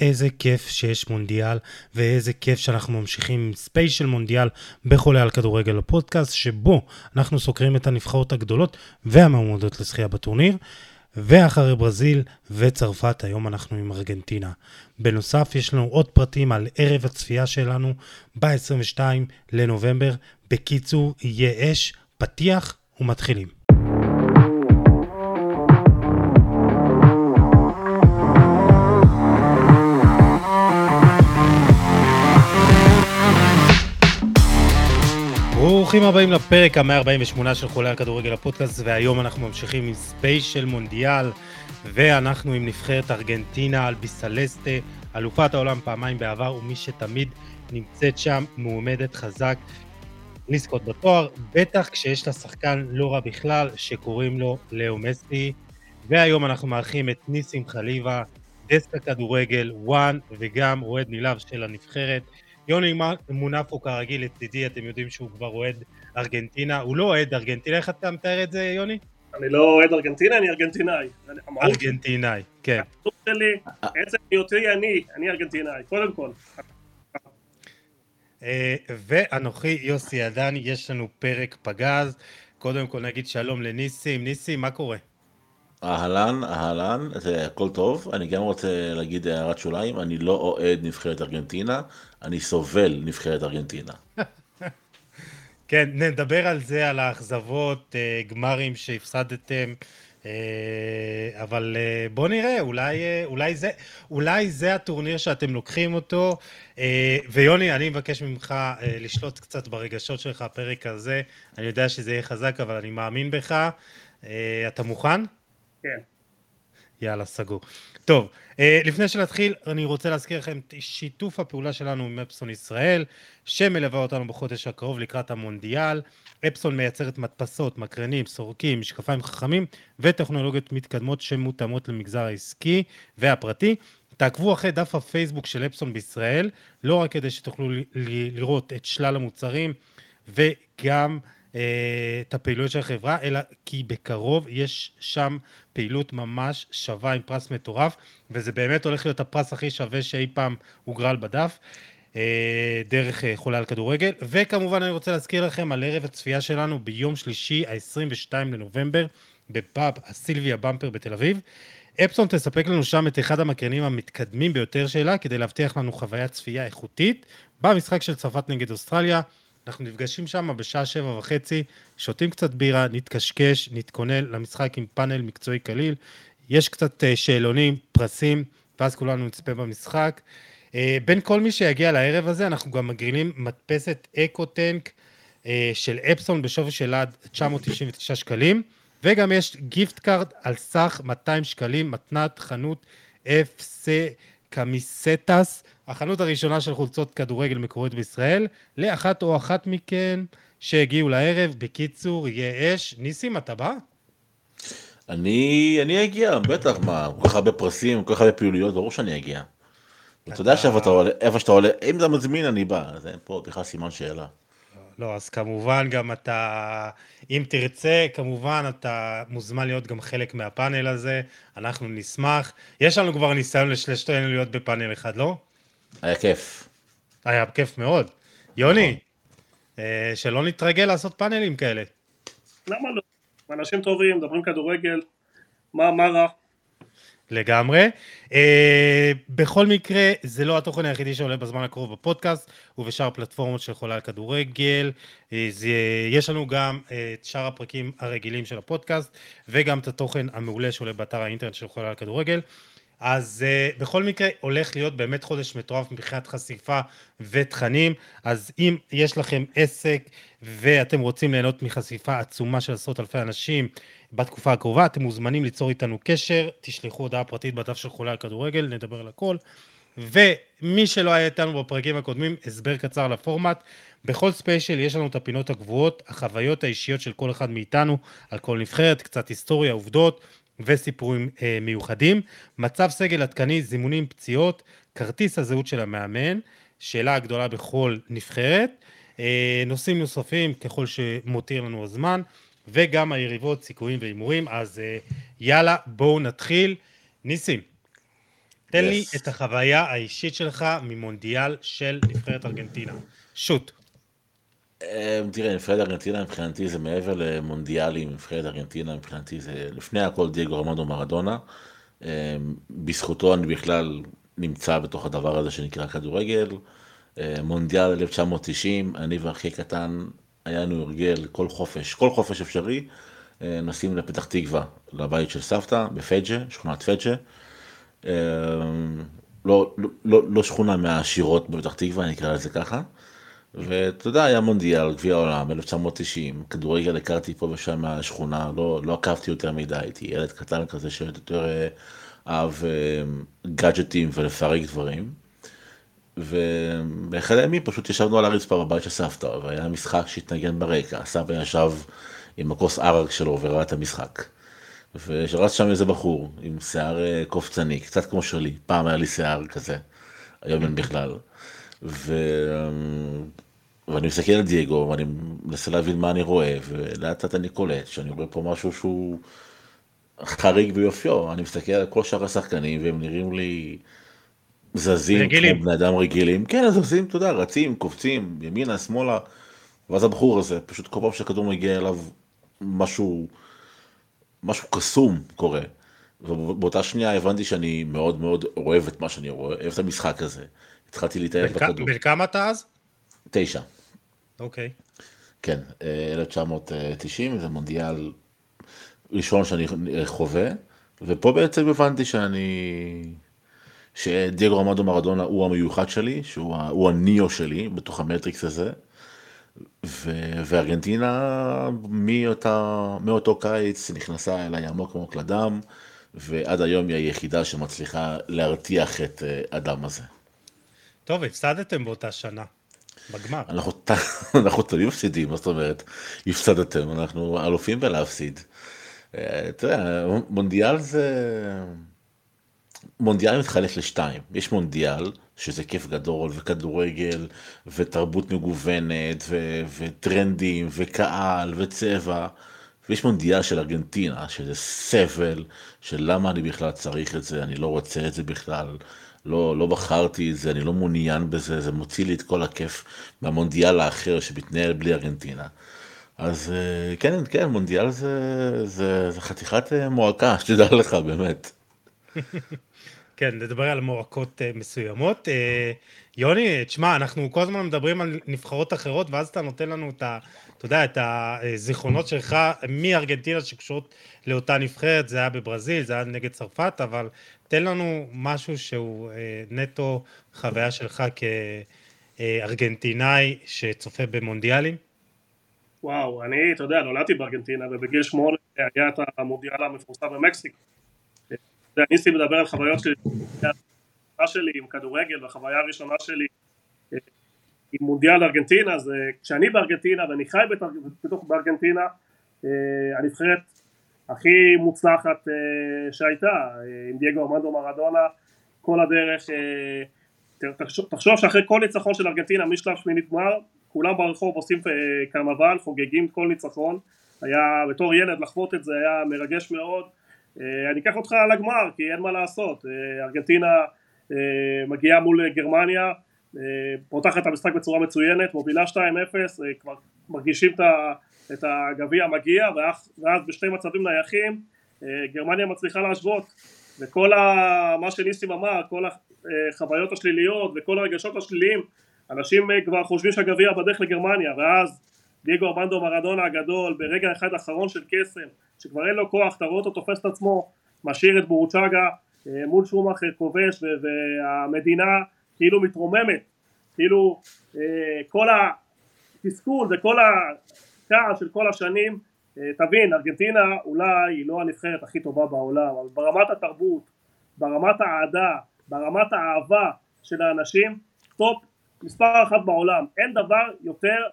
איזה כיף שיש מונדיאל, ואיזה כיף שאנחנו ממשיכים עם ספיישל מונדיאל בחולה על כדורגל הפודקאסט, שבו אנחנו סוקרים את הנבחרות הגדולות והמעומדות לזכייה בטורניר. ואחרי ברזיל וצרפת, היום אנחנו עם ארגנטינה. בנוסף, יש לנו עוד פרטים על ערב הצפייה שלנו ב-22 לנובמבר. בקיצור, יהיה אש, פתיח ומתחילים. ברוכים הבאים לפרק ה-148 של חולה על כדורגל הפודקאסט, והיום אנחנו ממשיכים עם ספיישל מונדיאל, ואנחנו עם נבחרת ארגנטינה, אלביסלסטה, אלופת העולם פעמיים בעבר, ומי שתמיד נמצאת שם, מועמדת חזק לזכות בתואר, בטח כשיש לה שחקן לא רע בכלל, שקוראים לו לאו מסי, והיום אנחנו מארחים את ניסים חליבה, דסק הכדורגל, וואן, וגם אוהד נלהב של הנבחרת. יוני מונפו כרגיל לצידי, אתם יודעים שהוא כבר אוהד ארגנטינה, הוא לא אוהד ארגנטינה, איך אתה מתאר את זה יוני? אני לא אוהד ארגנטינה, אני ארגנטינאי. ארגנטינאי, כן. הפסוק שלי, עצם היותי אני, אני ארגנטינאי, קודם כל. אה, ואנוכי יוסי עדני, יש לנו פרק פגז. קודם כל נגיד שלום לניסים. ניסים, מה קורה? אהלן, אהלן, זה הכל טוב. אני גם רוצה להגיד הערת שוליים, אני לא אוהד נבחרת ארגנטינה, אני סובל נבחרת ארגנטינה. כן, נדבר על זה, על האכזבות, אה, גמרים שהפסדתם, אה, אבל אה, בוא נראה, אולי, אולי, זה, אולי זה הטורניר שאתם לוקחים אותו. ויוני, אני מבקש ממך לשלוט קצת ברגשות שלך, הפרק הזה. אני יודע שזה יהיה חזק, אבל אני מאמין בך. אתה מוכן? כן. יאללה, סגור. טוב, אה, לפני שנתחיל, אני רוצה להזכיר לכם את שיתוף הפעולה שלנו עם אפסון ישראל, שמלווה אותנו בחודש הקרוב לקראת המונדיאל. אפסון מייצרת מדפסות, מקרנים, סורקים, משקפיים חכמים וטכנולוגיות מתקדמות שמותאמות למגזר העסקי והפרטי. תעקבו אחרי דף הפייסבוק של אפסון בישראל, לא רק כדי שתוכלו לראות את שלל המוצרים וגם את הפעילויות של החברה, אלא כי בקרוב יש שם פעילות ממש שווה עם פרס מטורף, וזה באמת הולך להיות הפרס הכי שווה שאי פעם הוגרל בדף. אה, דרך אה, חולה על כדורגל, וכמובן אני רוצה להזכיר לכם על ערב הצפייה שלנו ביום שלישי, ה-22 לנובמבר, בפאב הסילביה במפר בתל אביב. אפסון תספק לנו שם את אחד המקרנים המתקדמים ביותר שלה, כדי להבטיח לנו חוויית צפייה איכותית במשחק של צרפת נגד אוסטרליה. אנחנו נפגשים שם בשעה שבע וחצי, שותים קצת בירה, נתקשקש, נתכונן למשחק עם פאנל מקצועי קליל. יש קצת אה, שאלונים, פרסים, ואז כולנו נצפה במשחק. אה, בין כל מי שיגיע לערב הזה, אנחנו גם מגרילים מדפסת EcoTank אה, של אפסון בשווי של עד 999 שקלים, וגם יש gift card על סך 200 שקלים, מתנת חנות FC Camisetas, החנות הראשונה של חולצות כדורגל מקורית בישראל, לאחת או אחת מכן שהגיעו לערב. בקיצור, יהיה אש. ניסים, אתה בא? אני, אני אגיע, בטח, מה, כל כך הרבה פרסים, כל כך הרבה פעילויות, ברור שאני אגיע. אתה יודע שאיפה שאתה עולה, אם אתה מזמין אני בא, אז אין פה בכלל סימן שאלה. לא, אז כמובן גם אתה, אם תרצה, כמובן אתה מוזמן להיות גם חלק מהפאנל הזה, אנחנו נשמח. יש לנו כבר ניסיון לשלושתנו להיות בפאנל אחד, לא? היה כיף. היה כיף מאוד. יוני, אה, שלא נתרגל לעשות פאנלים כאלה. למה לא? אנשים טובים, מדברים כדורגל, מה, מה רע? לגמרי. Uh, בכל מקרה, זה לא התוכן היחידי שעולה בזמן הקרוב בפודקאסט ובשאר הפלטפורמות של חולה על כדורגל. Uh, זה, יש לנו גם uh, את שאר הפרקים הרגילים של הפודקאסט וגם את התוכן המעולה שעולה באתר האינטרנט של חולה על כדורגל. אז uh, בכל מקרה הולך להיות באמת חודש מטורף מבחינת חשיפה ותכנים, אז אם יש לכם עסק ואתם רוצים ליהנות מחשיפה עצומה של עשרות אלפי אנשים בתקופה הקרובה, אתם מוזמנים ליצור איתנו קשר, תשלחו הודעה פרטית בדף של חולה על כדורגל, נדבר על הכל. ומי שלא היה איתנו בפרקים הקודמים, הסבר קצר לפורמט. בכל ספיישל יש לנו את הפינות הקבועות, החוויות האישיות של כל אחד מאיתנו, על כל נבחרת, קצת היסטוריה, עובדות, וסיפורים אה, מיוחדים. מצב סגל עדכני, זימונים, פציעות, כרטיס הזהות של המאמן, שאלה הגדולה בכל נבחרת, אה, נושאים נוספים ככל שמותיר לנו הזמן, וגם היריבות, סיכויים והימורים. אז אה, יאללה, בואו נתחיל. ניסים, תן לי את החוויה האישית שלך ממונדיאל של נבחרת ארגנטינה. שוט. אמ, תראה, נבחרת ארגנטינה מבחינתי זה מעבר למונדיאלים, נבחרת ארגנטינה מבחינתי זה לפני הכל דייגו רמדו מרדונה. אמ, בזכותו אני בכלל נמצא בתוך הדבר הזה שנקרא כדורגל. אמ, מונדיאל 1990, אני והכי קטן, היה לנו הרגל כל חופש, כל חופש אפשרי, נוסעים לפתח תקווה, לבית של סבתא, בפג'ה, שכונת פג'ה. לא, לא, לא, לא שכונה מהעשירות בפתח תקווה, אני אקרא לזה ככה. ואתה יודע, היה מונדיאל, גביע העולם, 1990, כדורגל הכרתי פה ושם מהשכונה, לא, לא עקבתי יותר מדי, הייתי ילד קטן כזה שיותר אה, אהב אה, גאדג'טים ולפרק דברים. ובאחד הימים פשוט ישבנו על הרצפה בבית של סבתא, והיה משחק שהתנגן ברקע, סבא ישב עם הכוס ערק שלו וראה את המשחק. ושרץ שם איזה בחור עם שיער אה, קופצני, קצת כמו שלי, פעם היה לי שיער כזה, היום אין בכלל. ו... ואני מסתכל על דייגו ואני מנסה להבין מה אני רואה ולאט לאט אני קולט שאני רואה פה משהו שהוא חריג ביופיו אני מסתכל על כל שאר השחקנים והם נראים לי זזים רגילים. כמו בני אדם רגילים כן זזים אתה יודע רצים קופצים ימינה שמאלה ואז הבחור הזה פשוט כל פעם שהכדור מגיע אליו משהו משהו קסום קורה. ובאותה שנייה הבנתי שאני מאוד מאוד אוהב את מה שאני רואה, אוהב את המשחק הזה. התחלתי להתאהב בכדור. בן כמה אתה אז? תשע. אוקיי. כן, 1990 אה, זה מונדיאל ראשון שאני חווה, ופה בעצם הבנתי שאני... שדייגו רמדו מרדונה הוא המיוחד שלי, שהוא הניאו שלי בתוך המטריקס הזה, ו... וארגנטינה מאותה... מאותו קיץ נכנסה אליי עמוק עמוק לדם, ועד היום היא היחידה שמצליחה להרתיח את אה, הזה. טוב, הפסדתם באותה שנה, בגמר. אנחנו, אנחנו תמיד מפסידים, מה זאת אומרת, הפסדתם, אנחנו אלופים בלהפסיד. אה, אתה יודע, מונדיאל זה... מונדיאל מתחלק לשתיים, יש מונדיאל, שזה כיף גדול, וכדורגל, ותרבות מגוונת, ו- וטרנדים, וקהל, וצבע, ויש מונדיאל של ארגנטינה, שזה סבל, של למה אני בכלל צריך את זה, אני לא רוצה את זה בכלל. לא, לא בחרתי את זה, אני לא מעוניין בזה, זה מוציא לי את כל הכיף מהמונדיאל האחר שמתנהל בלי ארגנטינה. אז אה, כן, כן, מונדיאל זה, זה, זה חתיכת אה, מועקה, שתדע לך, באמת. כן, נדבר על מועקות אה, מסוימות. יוני, תשמע, אנחנו כל הזמן מדברים על נבחרות אחרות, ואז אתה נותן לנו את ה... אתה יודע, את הזיכרונות שלך מארגנטינה שקשורות לאותה נבחרת, זה היה בברזיל, זה היה נגד צרפת, אבל תן לנו משהו שהוא אה, נטו חוויה שלך כארגנטינאי שצופה במונדיאלים. וואו, אני, אתה יודע, נולדתי בארגנטינה ובגיל שמונה היה את המונדיאל המפורסם במקסיקו. ניסי מדבר על חוויות שלי, שלי עם כדורגל והחוויה הראשונה שלי אה, עם מונדיאל ארגנטינה, זה כשאני בארגנטינה ואני חי בתוך בארגנטינה, אה, הנבחרת הכי מוצלחת אה, שהייתה, אה, עם דייגו ארמנדו מרדונה, כל הדרך, תחשוב, שאחרי כל ניצחון של ארגנטינה משלב שמינית גמר, כולם ברחוב עושים קרנבל, חוגגים כל ניצחון, היה בתור ילד לחוות את זה היה מרגש מאוד, אני אקח אותך לגמר כי אין מה לעשות, ארגנטינה מגיעה מול גרמניה אה, פותחת את המשחק בצורה מצוינת, מובילה 2-0, אה, כבר מרגישים את הגביע מגיע, ואז בשתי מצבים נייחים אה, גרמניה מצליחה להשוות, וכל ה, מה שניסים אמר, כל החוויות השליליות וכל הרגשות השליליים, אנשים כבר חושבים שהגביע בדרך לגרמניה, ואז דייגו ארמנדו מרדונה הגדול, ברגע אחד אחרון של קסם, שכבר אין לו כוח, אתה רואה אותו תופס את עצמו, משאיר את בורוצ'אגה מול שומאחר כובש, והמדינה כאילו מתרוממת, כאילו אה, כל התסכול וכל הכעס של כל השנים, אה, תבין, ארגנטינה אולי היא לא הנבחרת הכי טובה בעולם, אבל ברמת התרבות, ברמת האהדה, ברמת האהבה של האנשים, טופ מספר אחת בעולם, אין דבר יותר,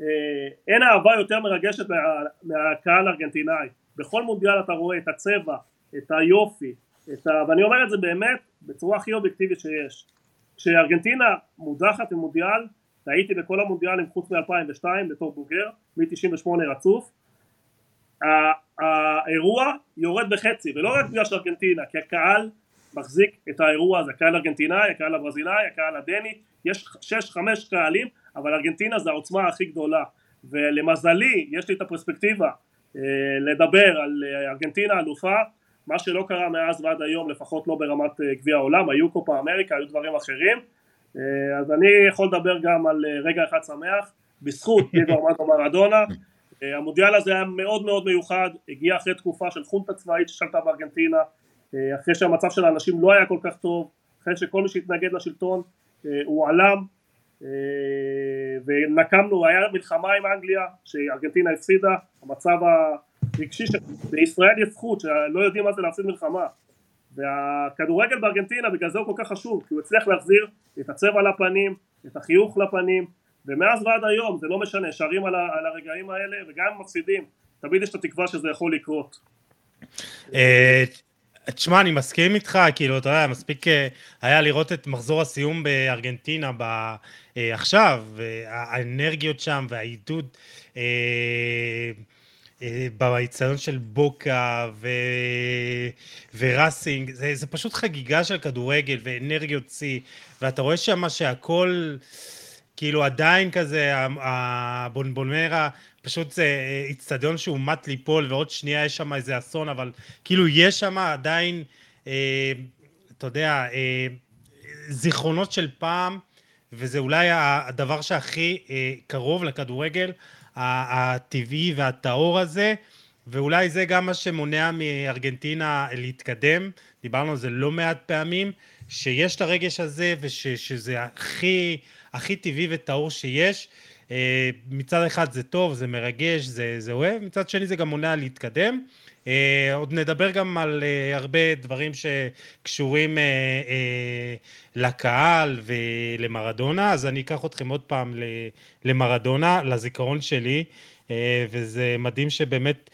אה, אין אהבה יותר מרגשת מה, מהקהל הארגנטינאי, בכל מונדיאל אתה רואה את הצבע, את היופי, את ה... ואני אומר את זה באמת בצורה הכי אובייקטיבית שיש, כשארגנטינה מודחת במונדיאל, והייתי בכל המונדיאלים חוץ מ-2002 בתור בוגר, מ-98 רצוף, האירוע יורד בחצי, ולא רק בגלל של ארגנטינה, כי הקהל מחזיק את האירוע הזה, הקהל הארגנטינאי, הקהל הברזילאי, הקהל הדני, יש שש חמש קהלים, אבל ארגנטינה זה העוצמה הכי גדולה, ולמזלי יש לי את הפרספקטיבה אה, לדבר על אה, ארגנטינה אלופה, מה שלא קרה מאז ועד היום, לפחות לא ברמת אה, גביע העולם, היו קופה אמריקה, היו דברים אחרים, אז אני יכול לדבר גם על רגע אחד שמח, בזכות דיגו ארמנדו מרדונה, המונדיאל הזה היה מאוד מאוד מיוחד, הגיע אחרי תקופה של חונטה צבאית ששלטה בארגנטינה, אחרי שהמצב של האנשים לא היה כל כך טוב, אחרי שכל מי שהתנגד לשלטון הוא עלם, ונקמנו, היה מלחמה עם אנגליה שארגנטינה הפסידה, המצב הרגשי שבישראל יש זכות שלא יודעים מה זה להפסיד מלחמה. והכדורגל בארגנטינה בגלל זה הוא כל כך חשוב כי הוא הצליח להחזיר את הצבע לפנים, את החיוך לפנים ומאז ועד היום זה לא משנה, שרים על, על הרגעים האלה וגם אם מפסידים. תמיד יש את התקווה שזה יכול לקרות. אה, תשמע, אני מסכים איתך, כאילו, אתה יודע, מספיק אה, היה לראות את מחזור הסיום בארגנטינה ב... אה, עכשיו, האנרגיות שם והעידוד אה, באיצטדיון של בוקה ו... וראסינג, זה, זה פשוט חגיגה של כדורגל ואנרגיות שיא, ואתה רואה שם שהכל... כאילו עדיין כזה, הבונבונרה, פשוט זה איצטדיון שהוא מט ליפול, ועוד שנייה יש שם איזה אסון, אבל כאילו יש שם עדיין, אה, אתה יודע, אה, זיכרונות של פעם, וזה אולי הדבר שהכי אה, קרוב לכדורגל, הטבעי והטהור הזה, ואולי זה גם מה שמונע מארגנטינה להתקדם, דיברנו על זה לא מעט פעמים, שיש את הרגש הזה ושזה הכי... הכי טבעי וטהור שיש. אה, מצד אחד זה טוב, זה מרגש, זה, זה אוהב, מצד שני זה גם מונע להתקדם. אה, עוד נדבר גם על אה, הרבה דברים שקשורים לקהל ולמרדונה, אז אני אקח אתכם עוד פעם למרדונה, לזיכרון שלי, וזה מדהים שבאמת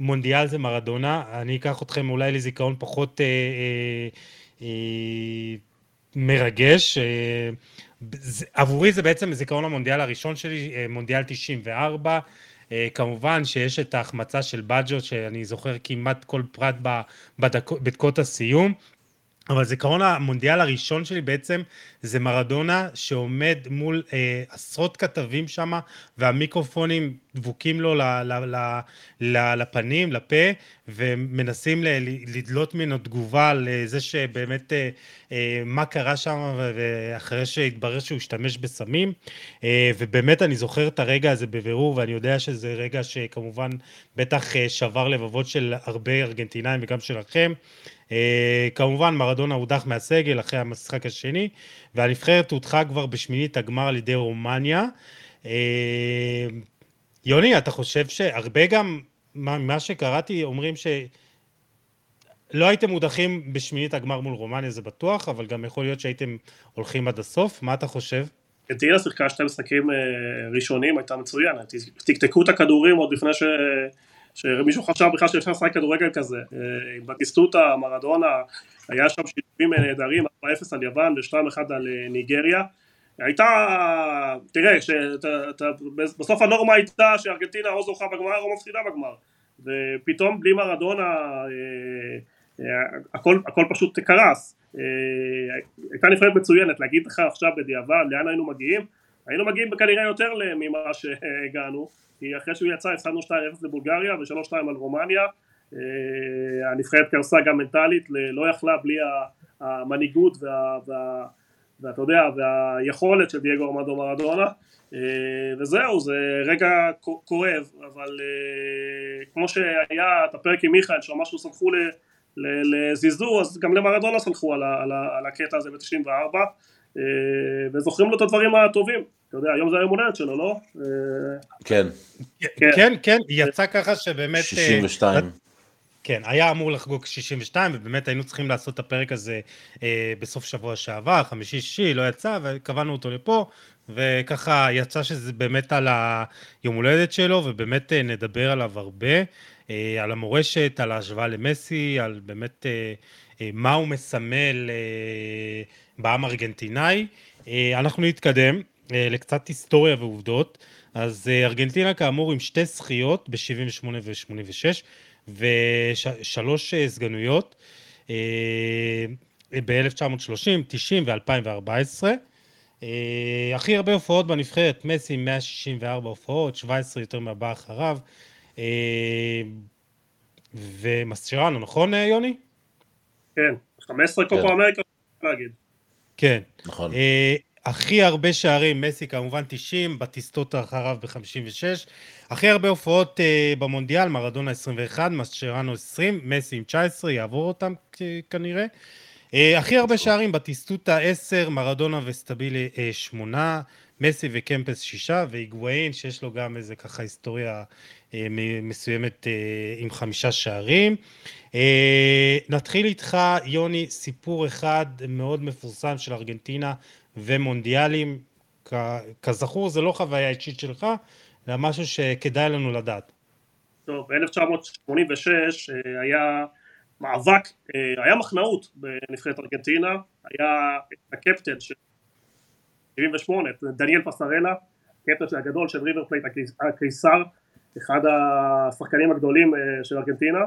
מונדיאל זה מרדונה, אני אקח אתכם אולי לזיכרון פחות מרגש. עבורי זה בעצם זיכרון המונדיאל הראשון שלי, אה, מונדיאל 94. אה, כמובן שיש את ההחמצה של בג'ו, שאני זוכר כמעט כל פרט בדקות הסיום. אבל זיכרון המונדיאל הראשון שלי בעצם זה מרדונה שעומד מול אה, עשרות כתבים שם והמיקרופונים דבוקים לו ל, ל, ל, ל, לפנים, לפה ומנסים ל, לדלות ממנו תגובה לזה שבאמת אה, אה, מה קרה שם ואחרי שהתברר שהוא השתמש בסמים אה, ובאמת אני זוכר את הרגע הזה בבירור ואני יודע שזה רגע שכמובן בטח אה, שבר לבבות של הרבה ארגנטינאים וגם שלכם. אה, כמובן מרדונה הודח מהסגל אחרי המשחק השני, והנבחרת הודחה כבר בשמינית הגמר על ידי רומניה. אה, יוני, אתה חושב שהרבה גם, ממה שקראתי, אומרים ש... לא הייתם מודחים בשמינית הגמר מול רומניה, זה בטוח, אבל גם יכול להיות שהייתם הולכים עד הסוף. מה אתה חושב? טירה שיחקה שתי משחקים אה, ראשונים, הייתה מצוינת. תקתקו את הכדורים עוד לפני ש... שמישהו חשב בכלל שאפשר לשחק כדורגל כזה, אה, בטיסטוטה, מרדונה, היה שם שיתופים נהדרים, 4-0 על יוון ו-2-1 על אה, ניגריה, הייתה, תראה, שאתה, בסוף הנורמה הייתה שארגנטינה או זוכה בגמר או מפסידה בגמר, ופתאום בלי מרדונה אה, הכל, הכל פשוט קרס, הייתה נבחרת מצוינת, להגיד לך עכשיו בדיעבד לאן היינו מגיעים, היינו מגיעים כנראה יותר ממה שהגענו, כי אחרי שהוא יצא הפסדנו 2-0 לבולגריה ו-3-2 על רומניה, אה, הנבחרת קרסה גם מנטלית, לא יכלה בלי המנהיגות וה, וה, ואתה יודע, והיכולת של דייגו ארמדו מרדונה, אה, וזהו, זה רגע כואב, אבל אה, כמו שהיה את הפרק עם מיכאל, שממש לא סמכו לזיזור, אז גם למרדונה סמכו על, על, על הקטע הזה ב-94, וזוכרים לו את הדברים הטובים. אתה יודע, היום זה היום הולדת שלו, לא? כן. כן, כן, כן יצא ככה שבאמת... 62. אה, כן, היה אמור לחגוג 62, ובאמת היינו צריכים לעשות את הפרק הזה אה, בסוף שבוע שעבר, חמישי-שישי, לא יצא, וקבענו אותו לפה, וככה יצא שזה באמת על היום הולדת שלו, ובאמת אה, נדבר עליו הרבה, אה, על המורשת, על ההשוואה למסי, על באמת אה, אה, מה הוא מסמל אה, בעם ארגנטינאי. אה, אנחנו נתקדם, אה, לקצת היסטוריה ועובדות. אז אה, ארגנטינה כאמור עם שתי זכיות ב-78 ו-86 ושלוש סגנויות. ב-1930, 90 ו-2014. הכי הרבה הופעות בנבחרת, מסי 164 הופעות, 17 יותר מהבא אחריו. ומסצ'רנו, נכון יוני? כן, 15 קופו כן. אמריקה, להגיד. כן. נכון. הכי הרבה שערים, מסי כמובן 90, בטיסטות אחריו ב-56. הכי הרבה הופעות uh, במונדיאל, מרדונה 21, מסצ'רנו 20, מסי עם 19, יעבור אותם כנראה. Uh, הכי הרבה שערים בטיסטוטה 10, מרדונה וסטבילי uh, 8, מסי וקמפס 6, והיגואין שיש לו גם איזה ככה היסטוריה uh, מסוימת uh, עם חמישה שערים. אה, נתחיל איתך, יוני, סיפור אחד מאוד מפורסם של ארגנטינה ומונדיאלים, כזכור זה לא חוויה אישית שלך, אלא משהו שכדאי לנו לדעת. טוב, ב-1986 אה, היה מאבק, אה, היה מחנאות בנבחרת ארגנטינה, היה הקפטן של 78, דניאל פסרלה, הקפטן הגדול של ריבר פלייט הקיסר, אחד השחקנים הגדולים אה, של ארגנטינה,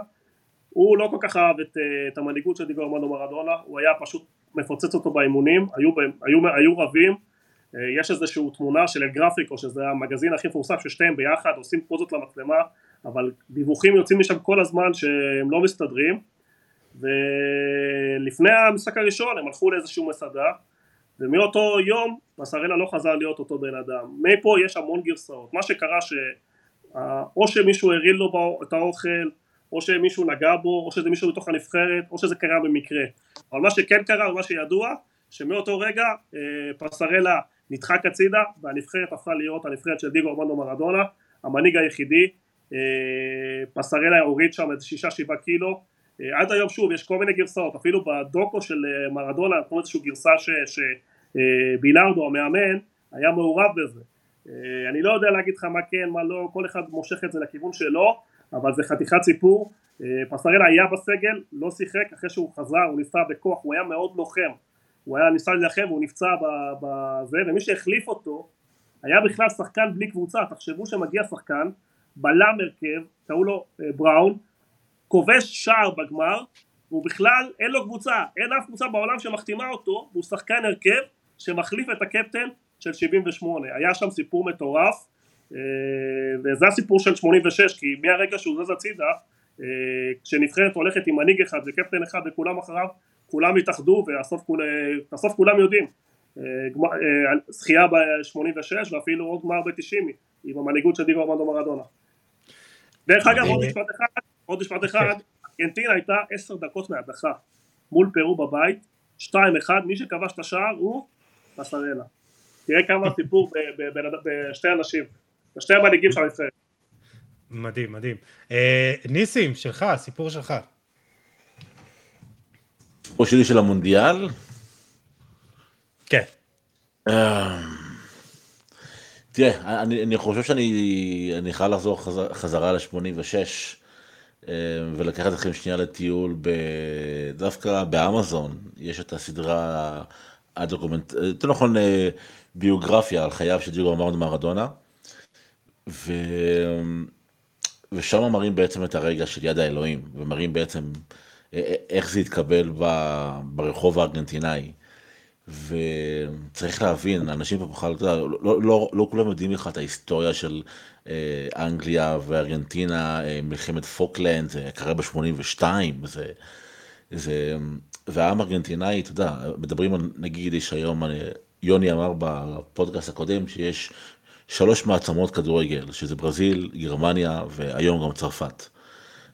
הוא לא כל כך אהב את, את המנהיגות של דיגו ארמנדו מרדונה, הוא היה פשוט מפוצץ אותו באימונים, היו, היו, היו רבים, אה, יש איזושהי תמונה של אלגרפיקו שזה המגזין הכי מפורסם ששתיהם ביחד עושים פוזות למצלמה אבל דיווחים יוצאים משם כל הזמן שהם לא מסתדרים. ולפני המשחק הראשון הם הלכו לאיזשהו מסעדה ומאותו יום מסרלה לא חזר להיות אותו בן אדם. מפה יש המון גרסאות. מה שקרה שאו שמישהו הרעיל לו את האוכל או שמישהו נגע בו, או שזה מישהו בתוך הנבחרת, או שזה קרה במקרה. אבל מה שכן קרה ומה שידוע, שמאותו רגע אה, פסרלה נדחק הצידה והנבחרת הפכה להיות הנבחרת של דיגו ארמנדו מרדונה, המנהיג היחידי, אה, פסרלה הוריד שם איזה שישה שבעה קילו, אה, עד היום שוב יש כל מיני גרסאות, אפילו בדוקו של מרדונה נתנו איזושהי גרסה שבילארדו המאמן היה מעורב בזה. אני לא יודע להגיד לך מה כן, מה לא, כל אחד מושך את זה לכיוון שלו, אבל זה חתיכת סיפור, אה, פסרלה היה בסגל, לא שיחק, אחרי שהוא חזר הוא ניסה בכוח, הוא היה מאוד לוחם, הוא היה ניסה להילחם והוא נפצע בזה, ומי שהחליף אותו היה בכלל שחקן בלי קבוצה, תחשבו שמגיע שחקן, בלם הרכב, קראו לו אה, בראון, כובש שער בגמר, והוא בכלל אין לו קבוצה, אין אף קבוצה בעולם שמחתימה אותו, והוא שחקן הרכב שמחליף את הקפטן של 78, היה שם סיפור מטורף, וזה הסיפור של 86 כי מהרגע שהוא זז הצידה אה, כשנבחרת הולכת עם מנהיג אחד וקפטן אחד וכולם אחריו כולם התאחדו ובסוף כולם יודעים. אה, זכייה ב-86 ואפילו עוד גמר ב-90 עם המנהיגות של דיגו ארמנדו מרדונה. דרך אגב עוד משפט אחד עוד משפט אחד ארגנטינה הייתה עשר דקות מהדחה מול פרו בבית 2-1 מי שכבש את השער הוא פסרלה תראה כמה סיפור בשתי אנשים בשתי המנהיגים של הנבחרת. מדהים, מדהים. אה, ניסים, שלך, הסיפור שלך. הסיפור שלי של המונדיאל? כן. אה, תראה, אני, אני חושב שאני חייב לחזור חזר, חזרה ל-86 אה, ולקחת אתכם שנייה לטיול ב, דווקא באמזון, יש את הסדרה הדוקומנט, יותר נכון ביוגרפיה על חייו של דיגו אמרנו מרדונה. ו... ושם מראים בעצם את הרגע של יד האלוהים, ומראים בעצם איך זה התקבל ב... ברחוב הארגנטינאי. וצריך להבין, אנשים פה בכלל, לא, לא, לא, לא כולם יודעים לך את ההיסטוריה של אה, אנגליה וארגנטינה, אה, מלחמת פוקלנד, זה קרה ב-82, זה, זה, והעם הארגנטינאי, אתה יודע, מדברים נגיד, יש היום, אה, יוני אמר בפודקאסט הקודם שיש שלוש מעצמות כדורגל, שזה ברזיל, גרמניה והיום גם צרפת.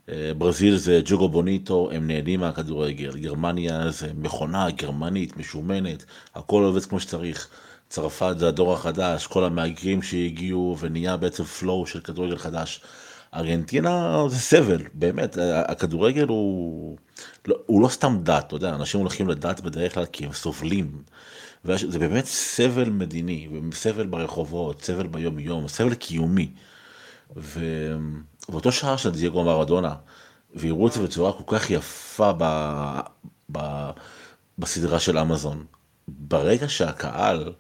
אה, ברזיל זה ג'וגו בוניטו, הם נהנים מהכדורגל. גרמניה זה מכונה גרמנית, משומנת, הכל עובד כמו שצריך. צרפת זה הדור החדש, כל המהגרים שהגיעו ונהיה בעצם פלואו של כדורגל חדש. ארגנטינה זה סבל, באמת, הכדורגל הוא, לא, הוא לא סתם דת, אתה יודע, אנשים הולכים לדת בדרך כלל כי הם סובלים. וזה באמת סבל מדיני, סבל ברחובות, סבל ביום יום, סבל קיומי. ובאותו שעה של דייגו מרדונה, והראו את זה בצורה כל כך יפה ב... ב... בסדרה של אמזון, ברגע שהקהל,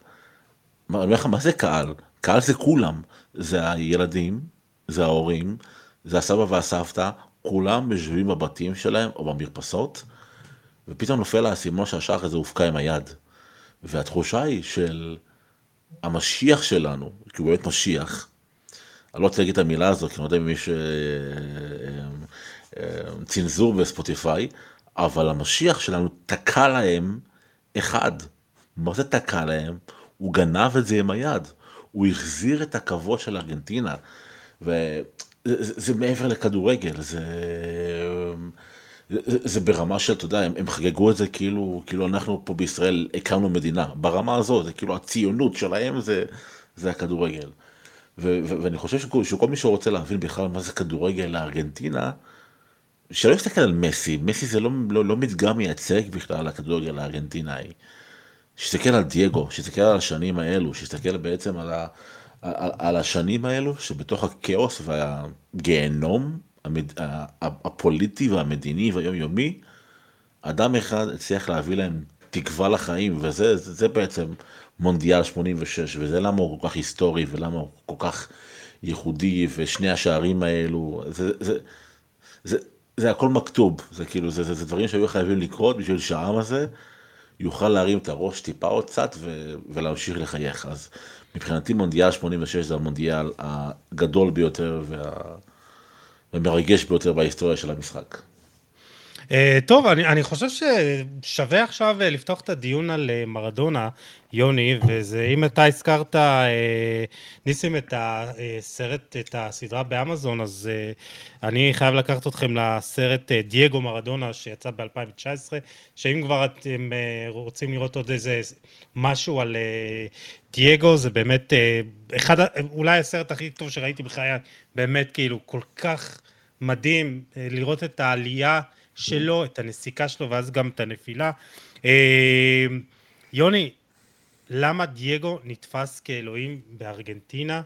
אני אומר לך, מה זה קהל? קהל זה כולם, זה הילדים, זה ההורים, זה הסבא והסבתא, כולם יושבים בבתים שלהם או במרפסות, ופתאום נופל האסימון שהשער הזה הופקע עם היד. והתחושה היא של המשיח שלנו, כי הוא באמת משיח, אני לא רוצה להגיד את המילה הזאת, כי אני לא יודע אם יש אה, אה, אה, צנזור בספוטיפיי, אבל המשיח שלנו תקע להם אחד. מה זה תקע להם? הוא גנב את זה עם היד. הוא החזיר את הכבוד של ארגנטינה. וזה זה מעבר לכדורגל, זה... זה, ברמה של, אתה יודע, הם, הם חגגו את זה כאילו, כאילו אנחנו פה בישראל הקמנו מדינה. ברמה הזו, זה כאילו הציונות שלהם זה, זה הכדורגל. ו, ו, ואני חושב שכל, שכל מי שרוצה להבין בכלל מה זה כדורגל לארגנטינה, שלא יסתכל על מסי, מסי זה לא, לא, לא מדגם מייצג בכלל לכדורגל הארגנטינאי. שיסתכל על דייגו, שיסתכל על השנים האלו, שיסתכל בעצם על, ה, על, על השנים האלו שבתוך הכאוס והגיהנום המד, הפוליטי והמדיני והיומיומי, אדם אחד הצליח להביא להם תקווה לחיים, וזה זה, בעצם מונדיאל 86, וזה למה הוא כל כך היסטורי, ולמה הוא כל כך ייחודי, ושני השערים האלו, זה, זה, זה, זה הכל מכתוב, זה כאילו, זה, זה, זה דברים שהיו חייבים לקרות בשביל שהעם הזה יוכל להרים את הראש טיפה עוד קצת ולהמשיך לחייך. אז מבחינתי מונדיאל 86 זה המונדיאל הגדול ביותר וה, ומרגש ביותר בהיסטוריה של המשחק. Uh, טוב, אני, אני חושב ששווה עכשיו uh, לפתוח את הדיון על uh, מרדונה, יוני, וזה, אם אתה הזכרת, ניסים, את הסרט, את הסדרה באמזון, אז אני חייב לקחת אתכם לסרט דייגו מרדונה, שיצא ב-2019, שאם כבר אתם רוצים לראות עוד איזה משהו על דייגו, זה באמת אחד, אולי הסרט הכי טוב שראיתי בחיי, באמת כאילו כל כך מדהים לראות את העלייה. שלו, את הנסיקה שלו ואז גם את הנפילה. אה, יוני, למה דייגו נתפס כאלוהים בארגנטינה,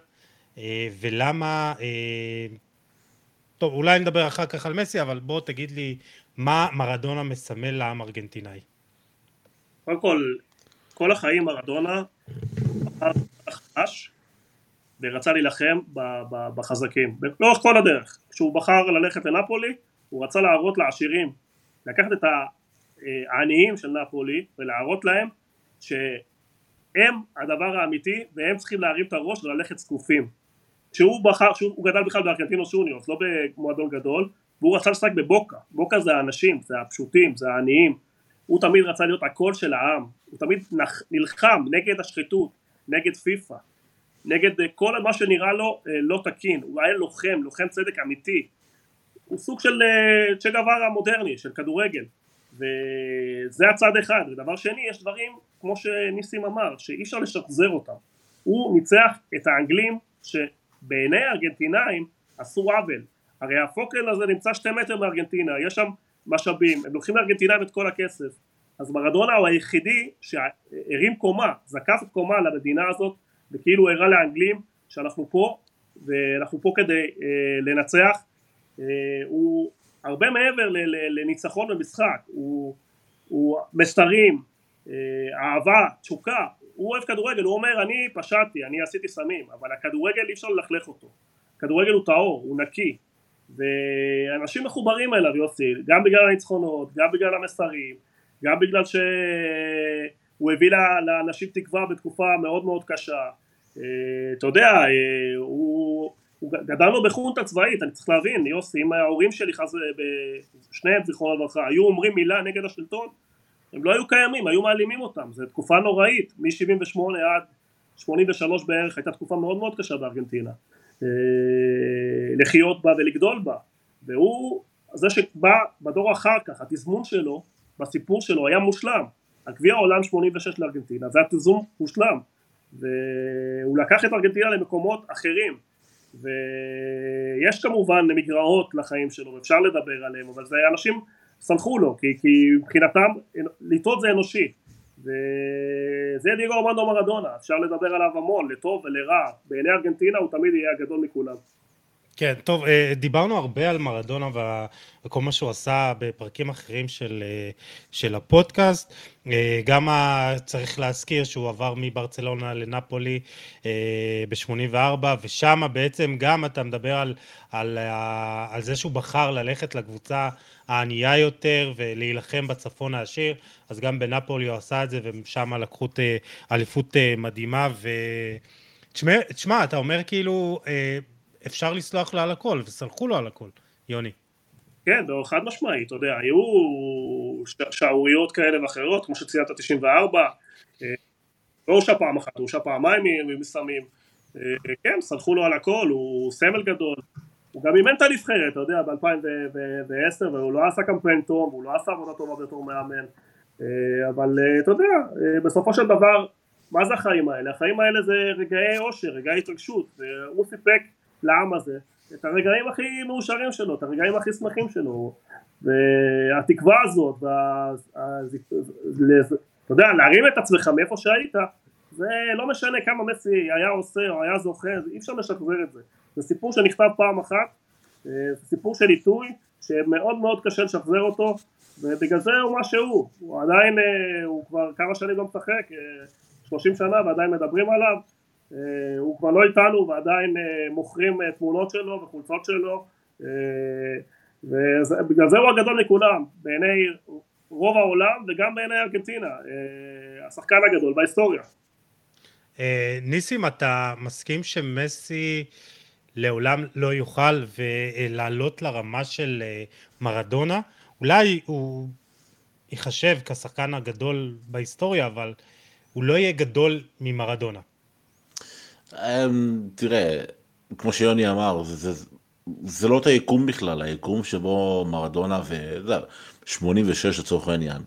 אה, ולמה... אה, טוב, אולי נדבר אחר כך על מסי, אבל בוא תגיד לי מה מרדונה מסמל לעם ארגנטינאי. קודם כל, כל החיים מרדונה חדש ורצה להילחם בחזקים, לאורך כל הדרך. כשהוא בחר ללכת לנפולי, הוא רצה להראות לעשירים, לקחת את העניים של נפולי ולהראות להם שהם הדבר האמיתי והם צריכים להרים את הראש וללכת זקופים. כשהוא בחר, שהוא גדל בכלל בארגנטינו שוניוס, לא במועדון גדול, והוא רצה לשחק בבוקה, בוקה זה האנשים, זה הפשוטים, זה העניים, הוא תמיד רצה להיות הקול של העם, הוא תמיד נלחם נגד השחיתות, נגד פיפ"א, נגד כל מה שנראה לו אה, לא תקין, הוא היה לוחם, לוחם צדק אמיתי, הוא סוג של אה, צ'ה גווארה המודרני, של כדורגל. וזה הצד אחד, ודבר שני יש דברים כמו שניסים אמר שאי אפשר לשחזר אותם. הוא ניצח את האנגלים שבעיני הארגנטינאים עשו עוול. הרי הפוקל הזה נמצא שתי מטר מארגנטינה יש שם משאבים הם לוקחים לארגנטינאים את כל הכסף. אז מרדונה הוא היחידי שהרים קומה זקף קומה למדינה הזאת וכאילו הראה לאנגלים שאנחנו פה ואנחנו פה כדי אה, לנצח הוא הרבה מעבר לניצחון במשחק, הוא, הוא מסרים, אה, אהבה, תשוקה, הוא אוהב כדורגל, הוא אומר אני פשעתי, אני עשיתי סמים, אבל הכדורגל אי אפשר ללכלך אותו, הכדורגל הוא טהור, הוא נקי, ואנשים מחוברים אליו יוסי, גם בגלל הניצחונות, גם בגלל המסרים, גם בגלל שהוא הביא לאנשים תקווה בתקופה מאוד מאוד קשה, אה, אתה יודע, הוא גדלנו בחונטה צבאית, אני צריך להבין, יוסי, אם ההורים שלי חס... שניהם זיכרונו לברכה היו אומרים מילה נגד השלטון, הם לא היו קיימים, היו מעלימים אותם, זו תקופה נוראית, מ-78 עד 83 בערך הייתה תקופה מאוד מאוד קשה בארגנטינה, אה, לחיות בה ולגדול בה, והוא זה שבא בדור אחר כך, התזמון שלו, בסיפור שלו היה מושלם, הגביע העולם 86 לארגנטינה, זה היה תזמון מושלם, והוא לקח את ארגנטינה למקומות אחרים ויש כמובן מגרעות לחיים שלו, אפשר לדבר עליהם, אבל זה אנשים סלחו לו, כי, כי מבחינתם לטעות זה אנושי, וזה דיגו ארמנדו מרדונה, אפשר לדבר עליו המון, לטוב ולרע, בעיני ארגנטינה הוא תמיד יהיה הגדול מכולם. כן, טוב, אה, דיברנו הרבה על מרדונה וכל מה שהוא עשה בפרקים אחרים של, אה, של הפודקאסט. אה, גם צריך להזכיר שהוא עבר מברצלונה לנפולי ב-84, ושם בעצם גם אתה מדבר על, על, על זה שהוא בחר ללכת לקבוצה הענייה יותר ולהילחם בצפון העשיר, אז גם בנפולי הוא עשה את זה, ושם לקחו אליפות מדהימה. ו... תשמע, אתה אומר כאילו... אפשר לסלוח לו על הכל, וסלחו לו על הכל, יוני. כן, לא, חד משמעית, אתה יודע, היו שערוריות כאלה ואחרות, כמו שציינת 94, אה, לא הורשע פעם אחת, הוא הורשע פעמיים מסמים, אה, כן, סלחו לו על הכל, הוא סמל גדול, הוא גם אימן את הנבחרת, אתה יודע, ב-2010, והוא לא עשה קמפיין טוב, הוא לא עשה עבודה טובה בתור מאמן, אה, אבל אתה יודע, בסופו של דבר, מה זה החיים האלה? החיים האלה זה רגעי אושר, רגעי התרגשות, והוא סיפק לעם הזה את הרגעים הכי מאושרים שלו, את הרגעים הכי שמחים שלו והתקווה הזאת, וה... אתה יודע, להרים את עצמך מאיפה שהיית זה לא משנה כמה מסי היה עושה או היה זוכה, אי אפשר לשחזר את זה. זה סיפור שנכתב פעם אחת, אה, זה סיפור של עיתוי שמאוד מאוד קשה לשחזר אותו ובגלל זה הוא מה שהוא, הוא עדיין, אה, הוא כבר כמה שנים לא משחק, 30 אה, שנה ועדיין מדברים עליו הוא כבר לא איתנו ועדיין אה, מוכרים אה, תמונות שלו וחולצות שלו ובגלל זה הוא הגדול מכולם בעיני רוב העולם וגם בעיני ארגנטינה השחקן הגדול בהיסטוריה. ניסים אתה מסכים שמסי לעולם לא יוכל לעלות לרמה של מרדונה? אולי הוא ייחשב כשחקן הגדול בהיסטוריה אבל הוא לא יהיה גדול ממרדונה. אמ, תראה, כמו שיוני אמר, זה, זה, זה לא את היקום בכלל, היקום שבו מרדונה ו... 86 לצורך העניין.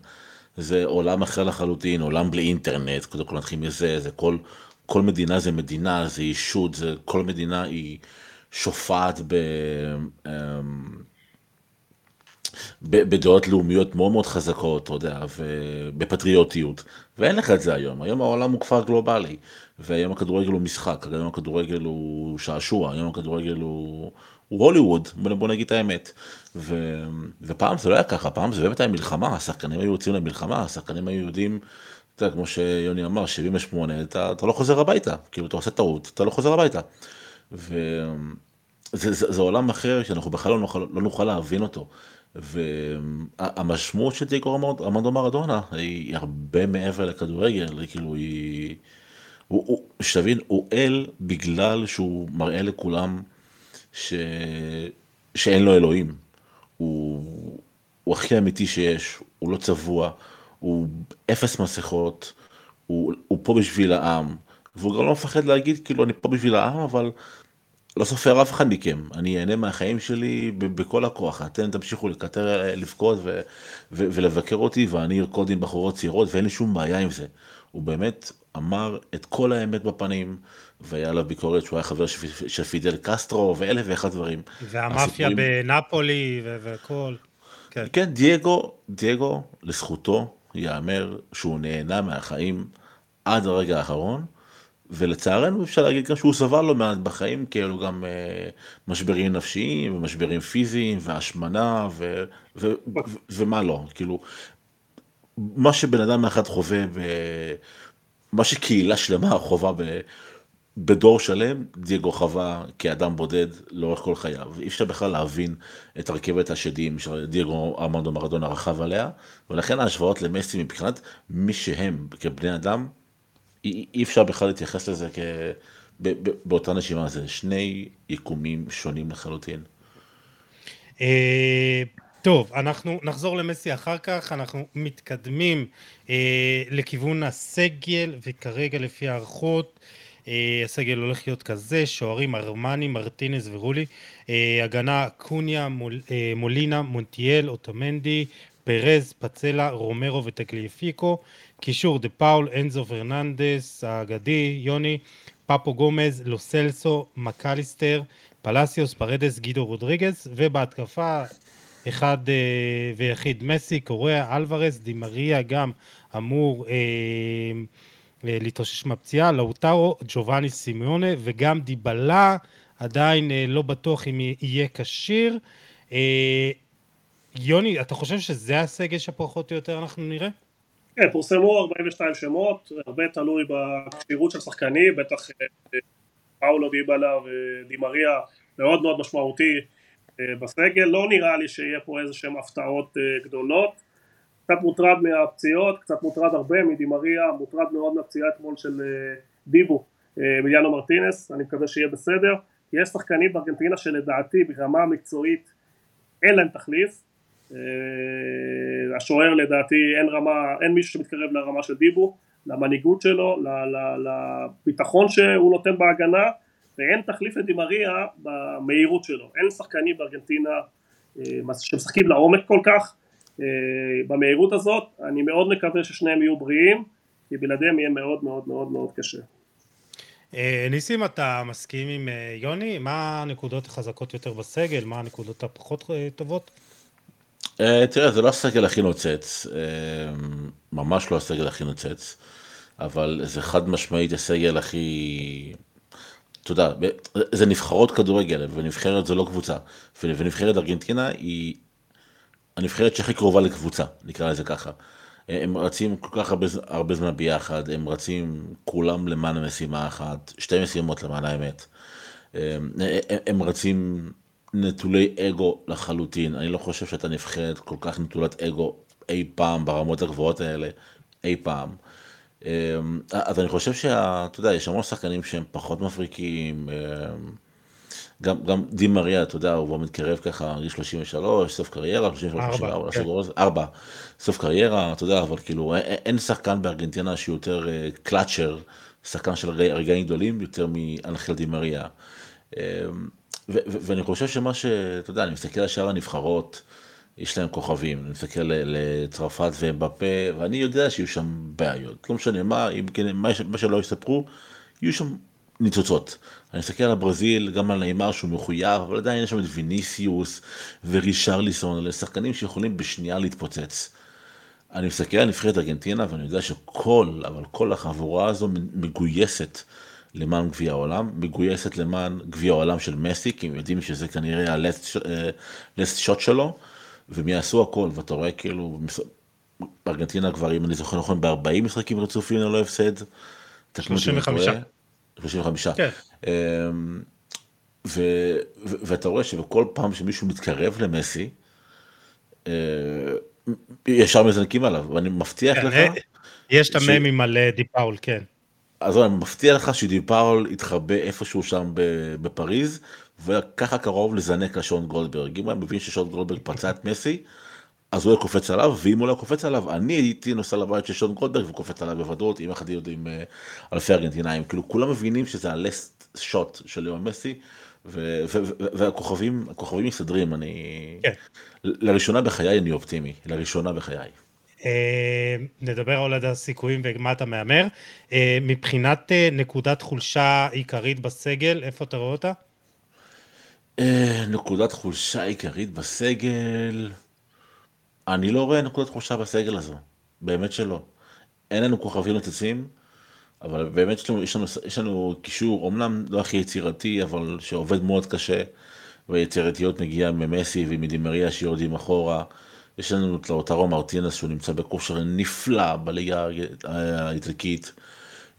זה עולם אחר לחלוטין, עולם בלי אינטרנט, קודם כל נתחיל מזה, זה כל, כל מדינה זה מדינה, זה אישות, זה, כל מדינה היא שופעת ב... אמ, בדעות לאומיות מאוד מאוד חזקות, אתה יודע, ובפטריוטיות, ואין לך את זה היום, היום העולם הוא כפר גלובלי, והיום הכדורגל הוא משחק, היום הכדורגל הוא שעשוע, היום הכדורגל הוא, הוא הוליווד, בוא נגיד את האמת. ו, ופעם זה לא היה ככה, פעם זה באמת היה מלחמה, השחקנים היו יוצאים למלחמה, השחקנים היו יודעים, אתה יודע, כמו שיוני אמר, 78, אתה, אתה לא חוזר הביתה, כאילו אתה עושה טעות, אתה לא חוזר הביתה. וזה זה, זה עולם אחר שאנחנו בכלל לא נוכל, לא נוכל להבין אותו. והמשמעות של דייגו ארמנדו מרדונה היא הרבה מעבר לכדורגל, כאילו היא... שתבין, הוא אל בגלל שהוא מראה לכולם ש... שאין לו אלוהים. הוא... הוא הכי אמיתי שיש, הוא לא צבוע, הוא אפס מסכות, הוא, הוא פה בשביל העם, והוא גם לא מפחד להגיד כאילו אני פה בשביל העם, אבל לא סופר אף אחד מכם, אני אהנה מהחיים שלי בכל הכוח, אתם תמשיכו לקטר, לבכות ו- ו- ולבקר אותי ואני ארקוד עם בחורות צעירות ואין לי שום בעיה עם זה. הוא באמת אמר את כל האמת בפנים, והיה עליו ביקורת שהוא היה חבר של פידל קסטרו ואלף ואחד דברים. והמאפיה הסיפורים... בנפולי וכל. כן. כן, דייגו, דייגו, לזכותו ייאמר שהוא נהנה מהחיים עד הרגע האחרון. ולצערנו אפשר להגיד גם שהוא סבל לא מעט בחיים, כי היו גם uh, משברים נפשיים ומשברים פיזיים והשמנה ו, ו, ו, ומה לא, כאילו, מה שבן אדם אחד חווה, ב, מה שקהילה שלמה חווה ב, בדור שלם, דייגו חווה כאדם בודד לאורך כל חייו. אי אפשר בכלל להבין את הרכבת השדים שדייגו ארמנדו מרדונה רכב עליה, ולכן ההשוואות למסי מבחינת מי שהם כבני אדם, אי אפשר בכלל להתייחס לזה כ... באותה נשימה, זה שני יקומים שונים לחלוטין. אה, טוב, אנחנו נחזור למסי אחר כך, אנחנו מתקדמים אה, לכיוון הסגל, וכרגע לפי הערכות, אה, הסגל הולך להיות כזה, שוערים ארמני, מרטינס ורולי, הגנה קוניה, מול, מולינה, מונטיאל, אוטומנדי, פרז, פסצלה, רומרו ותגליפיקו, קישור דה פאול, אנזו פרננדס האגדי, יוני, פפו גומז, לו סלסו, מקליסטר, פלסיוס, פרדס, גידו רודריגז, ובהתקפה אחד אה, ויחיד מסי, קוריאה, אלוורס, דימריה גם אמור אה, אה, להתאושש מהפציעה, לאוטרו, ג'ובאני סימיונה וגם דיבלה עדיין לא בטוח אם יהיה כשיר. יוני, אתה חושב שזה הסגל שפחות או יותר אנחנו נראה? כן, פורסמו 42 שמות, הרבה תלוי בכשירות של שחקנים, בטח פאולו דיבלה ודימריה מאוד מאוד משמעותי בסגל, לא נראה לי שיהיה פה איזה שהם הפתעות גדולות, קצת מוטרד מהפציעות, קצת מוטרד הרבה מדימריה, מוטרד מאוד מהפציעה אתמול של דיבו, מיליאנו מרטינס, אני מקווה שיהיה בסדר, יש שחקנים בארגנטינה שלדעתי ברמה המקצועית אין להם תחליף, השוער לדעתי אין רמה, אין מישהו שמתקרב לרמה של דיבו, למנהיגות שלו, לביטחון שהוא נותן בהגנה ואין תחליף לדימריה במהירות שלו, אין שחקנים בארגנטינה שמשחקים לעומק כל כך במהירות הזאת, אני מאוד מקווה ששניהם יהיו בריאים כי בלעדיהם יהיה מאוד מאוד מאוד מאוד קשה. ניסים אתה מסכים עם יוני? מה הנקודות החזקות יותר בסגל? מה הנקודות הפחות טובות? תראה זה לא הסגל הכי נוצץ, ממש לא הסגל הכי נוצץ, אבל זה חד משמעית הסגל הכי, אתה יודע, זה נבחרות כדורגל ונבחרת זה לא קבוצה, ונבחרת ארגנטינה היא הנבחרת שהכי קרובה לקבוצה, נקרא לזה ככה. הם רצים כל כך הרבה, הרבה זמן ביחד, הם רצים כולם למען המשימה אחת, שתי משימות למען האמת. הם רצים נטולי אגו לחלוטין, אני לא חושב שאתה נבחרת כל כך נטולת אגו אי פעם ברמות הגבוהות האלה, אי פעם. אז אני חושב שאתה יודע, יש המון שחקנים שהם פחות מבריקים, גם, גם די מריה, אתה יודע, הוא כבר מתקרב ככה, גיל 33, סוף קריירה, 33, 34, כן. 4, סוף קריירה, אתה יודע, אבל כאילו, אין שחקן בארגנטינה שהוא יותר קלאצ'ר, שחקן של רגעים גדולים, יותר מאנחל די מריה. ואני חושב שמה ש... אתה יודע, אני מסתכל על שאר הנבחרות, יש להם כוכבים, אני מסתכל לצרפת ואמבפה, ואני יודע שיהיו שם בעיות. לא משנה מה, אם כן, מה, מה שלא יספרו, יהיו שם ניצוצות. אני מסתכל על הברזיל, גם על נאמר שהוא מחויב, אבל עדיין יש שם את ויניסיוס ורישרליסון, אלה שחקנים שיכולים בשנייה להתפוצץ. אני מסתכל על נבחרת ארגנטינה ואני יודע שכל, אבל כל החבורה הזו מגויסת למען גביע העולם, מגויסת למען גביע העולם של מסי, כי הם יודעים שזה כנראה הלסט שוט שלו, והם יעשו הכל, ואתה רואה כאילו, בארגנטינה כבר, אם אני זוכר נכון, ב-40 משחקים רצופים ללא הפסד. 35. 35. כן. ואתה רואה שבכל פעם שמישהו מתקרב למסי, ישר מזנקים עליו, ואני מבטיח כן, לך... יש את הממים על דיפאול, כן. אז אני מבטיח לך שדיפאול יתחבא איפשהו שם בפריז, וככה קרוב לזנק לשון גולדברג. אם היה מבין ששון גולדברג פצע את מסי, אז הוא היה קופץ עליו, ואם הוא לא קופץ עליו, אני הייתי נוסע לבית של שון גולדברג וקופץ עליו בוודאות, עם אחד יודעים אלפי ארגנטינאים. כאילו כולם מבינים שזה הלסט שוט של ליאון מסי, והכוכבים, הכוכבים מסתדרים, אני... כן. לראשונה בחיי אני אופטימי, לראשונה בחיי. נדבר על הסיכויים ומה אתה מהמר. מבחינת נקודת חולשה עיקרית בסגל, איפה אתה רואה אותה? נקודת חולשה עיקרית בסגל, אני לא רואה נקודת חולשה בסגל הזו, באמת שלא. אין לנו כוכבים נוצצים, אבל באמת יש לנו, יש לנו, יש לנו קישור, אמנם לא הכי יצירתי, אבל שעובד מאוד קשה, והיצירתיות מגיעה ממסי ומדימריה שיורדים אחורה. יש לנו את לאוטרו מרטינס שהוא נמצא בכושר נפלא בליגה האיטלקית.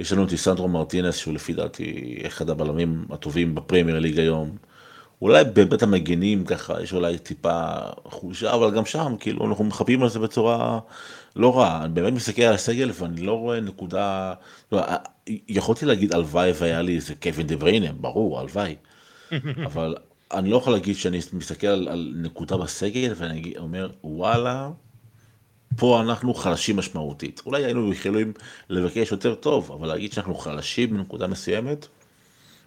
יש לנו את איסנדרו מרטינס שהוא לפי דעתי אחד הבלמים הטובים בפרמייר ליג היום. אולי באמת המגנים ככה, יש אולי טיפה חולשה, אבל גם שם, כאילו, אנחנו מחפים על זה בצורה לא רעה. אני באמת מסתכל על הסגל ואני לא רואה נקודה... לא, יכולתי להגיד הלוואי והיה לי איזה קווין דה בריינה, ברור, הלוואי. אבל אני לא יכול להגיד שאני מסתכל על, על נקודה בסגל ואני אומר, וואלה, פה אנחנו חלשים משמעותית. אולי היינו יכולים לבקש יותר טוב, אבל להגיד שאנחנו חלשים בנקודה מסוימת,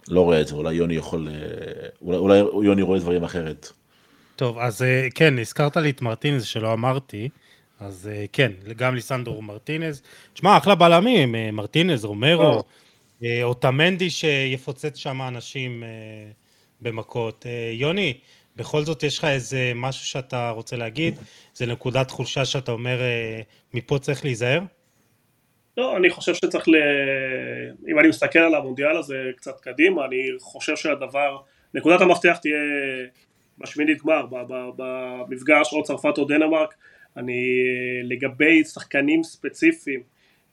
לא רואה את זה, אולי יוני יכול, אולי, אולי יוני רואה דברים אחרת. טוב, אז כן, הזכרת לי את מרטינז שלא אמרתי, אז כן, גם ליסנדרו מרטינז. תשמע, אחלה בלמים, מרטינז, רומרו, או תמנדי שיפוצץ שם אנשים במכות. יוני, בכל זאת יש לך איזה משהו שאתה רוצה להגיד? זה נקודת חולשה שאתה אומר, מפה צריך להיזהר? לא, אני חושב שצריך ל... אם אני מסתכל על המונדיאל הזה קצת קדימה, אני חושב שהדבר נקודת המפתח תהיה בשמינית גמר, במפגש או צרפת או דנמרק, אני לגבי שחקנים ספציפיים,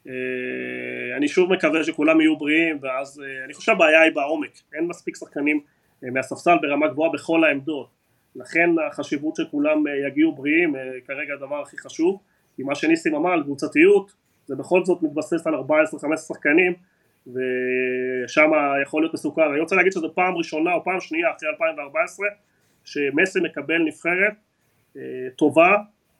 אה, אני שוב מקווה שכולם יהיו בריאים ואז אה, אני חושב הבעיה היא בעומק, אין מספיק שחקנים אה, מהספסל ברמה גבוהה בכל העמדות, לכן החשיבות שכולם יגיעו בריאים כרגע הדבר הכי חשוב, כי מה שניסים אמר על קבוצתיות זה בכל זאת מתבסס על 14-15 שחקנים ושם יכול להיות מסוכן, אני רוצה להגיד שזו פעם ראשונה או פעם שנייה אחרי 2014 שמסי מקבל נבחרת טובה,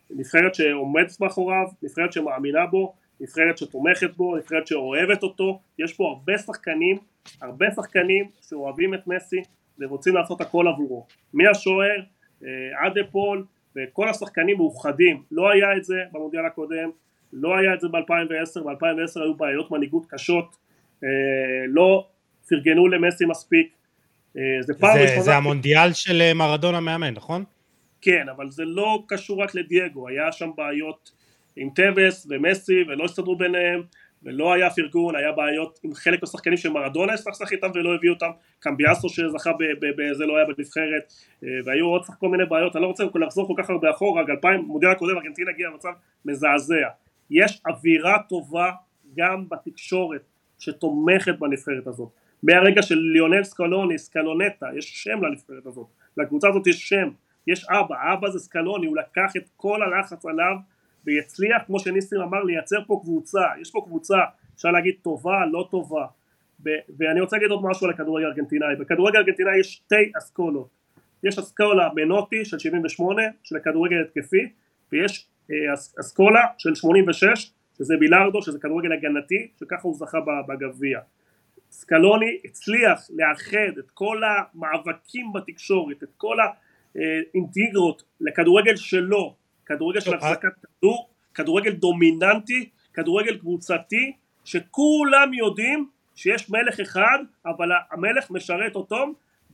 נבחרת שעומדת מאחוריו, נבחרת שמאמינה בו, נבחרת שתומכת בו, נבחרת שאוהבת אותו, יש פה הרבה שחקנים, הרבה שחקנים שאוהבים את מסי ורוצים לעשות הכל עבורו, מהשוער אה, עד אפול וכל השחקנים מאוחדים, לא היה את זה במונדיאל הקודם, לא היה את זה ב-2010, ב-2010 היו בעיות מנהיגות קשות, אה, לא פרגנו למסי מספיק, אה, זה פעם זה, ראשונה... זה המונדיאל של מרדונה המאמן, נכון? כן, אבל זה לא קשור רק לדייגו, היה שם בעיות עם טווס ומסי ולא הסתדרו ביניהם ולא היה פרגון, היה בעיות עם חלק מהשחקנים שמרדונה הסתכסך איתם ולא הביאו אותם, קמביאסו שזכה בזה לא היה בנבחרת אה, והיו עוד כל מיני בעיות, אני לא רוצה לחזור כל כך הרבה אחורה, רק 2000, מודיע הקודם ארגנטינה הגיעה למצב מזעזע, יש אווירה טובה גם בתקשורת שתומכת בנבחרת הזאת, מהרגע של ליונל סקלוני, סקלונטה, יש שם לנבחרת הזאת, לקבוצה הזאת יש שם, יש אבא, אבא זה סקלוני, הוא לקח את כל הלחץ עליו ויצליח כמו שניסים אמר לייצר פה קבוצה, יש פה קבוצה אפשר להגיד טובה לא טובה. ואני רוצה להגיד עוד משהו על הכדורגל הארגנטינאי, בכדורגל הארגנטינאי יש שתי אסכולות, יש אסכולה מנוטי של 78 של הכדורגל התקפי ויש אה, אסכולה של 86 שזה בילארדו שזה כדורגל הגנתי שככה הוא זכה בגביע. סקלוני הצליח לאחד את כל המאבקים בתקשורת, את כל האינטיגרות לכדורגל שלו כדורגל של החזקת כדור, כדורגל דומיננטי, כדורגל קבוצתי, שכולם יודעים שיש מלך אחד, אבל המלך משרת אותו,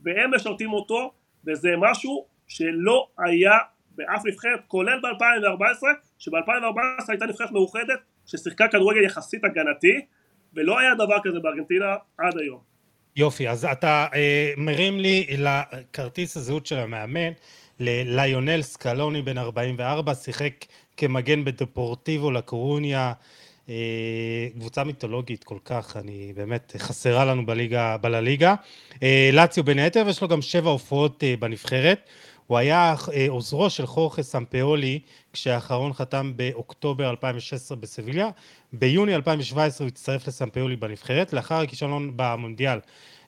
והם משרתים אותו, וזה משהו שלא היה באף נבחרת, כולל ב-2014, שב-2014 הייתה נבחרת מאוחדת, ששיחקה כדורגל יחסית הגנתי, ולא היה דבר כזה בארגנטינה עד היום. יופי, אז אתה אה, מרים לי לכרטיס הזהות של המאמן, לליונל סקלוני בן 44, שיחק כמגן בדפורטיבו לקורוניה, אה, קבוצה מיתולוגית כל כך, אני באמת, חסרה לנו בליגה, בלליגה. אה, לאציו בין היתר, ויש לו גם שבע הופעות אה, בנבחרת. הוא היה עוזרו של חורכה סמפאולי כשהאחרון חתם באוקטובר 2016 בסביליה. ביוני 2017 הוא הצטרף לסמפאולי בנבחרת. לאחר הכישלון במונדיאל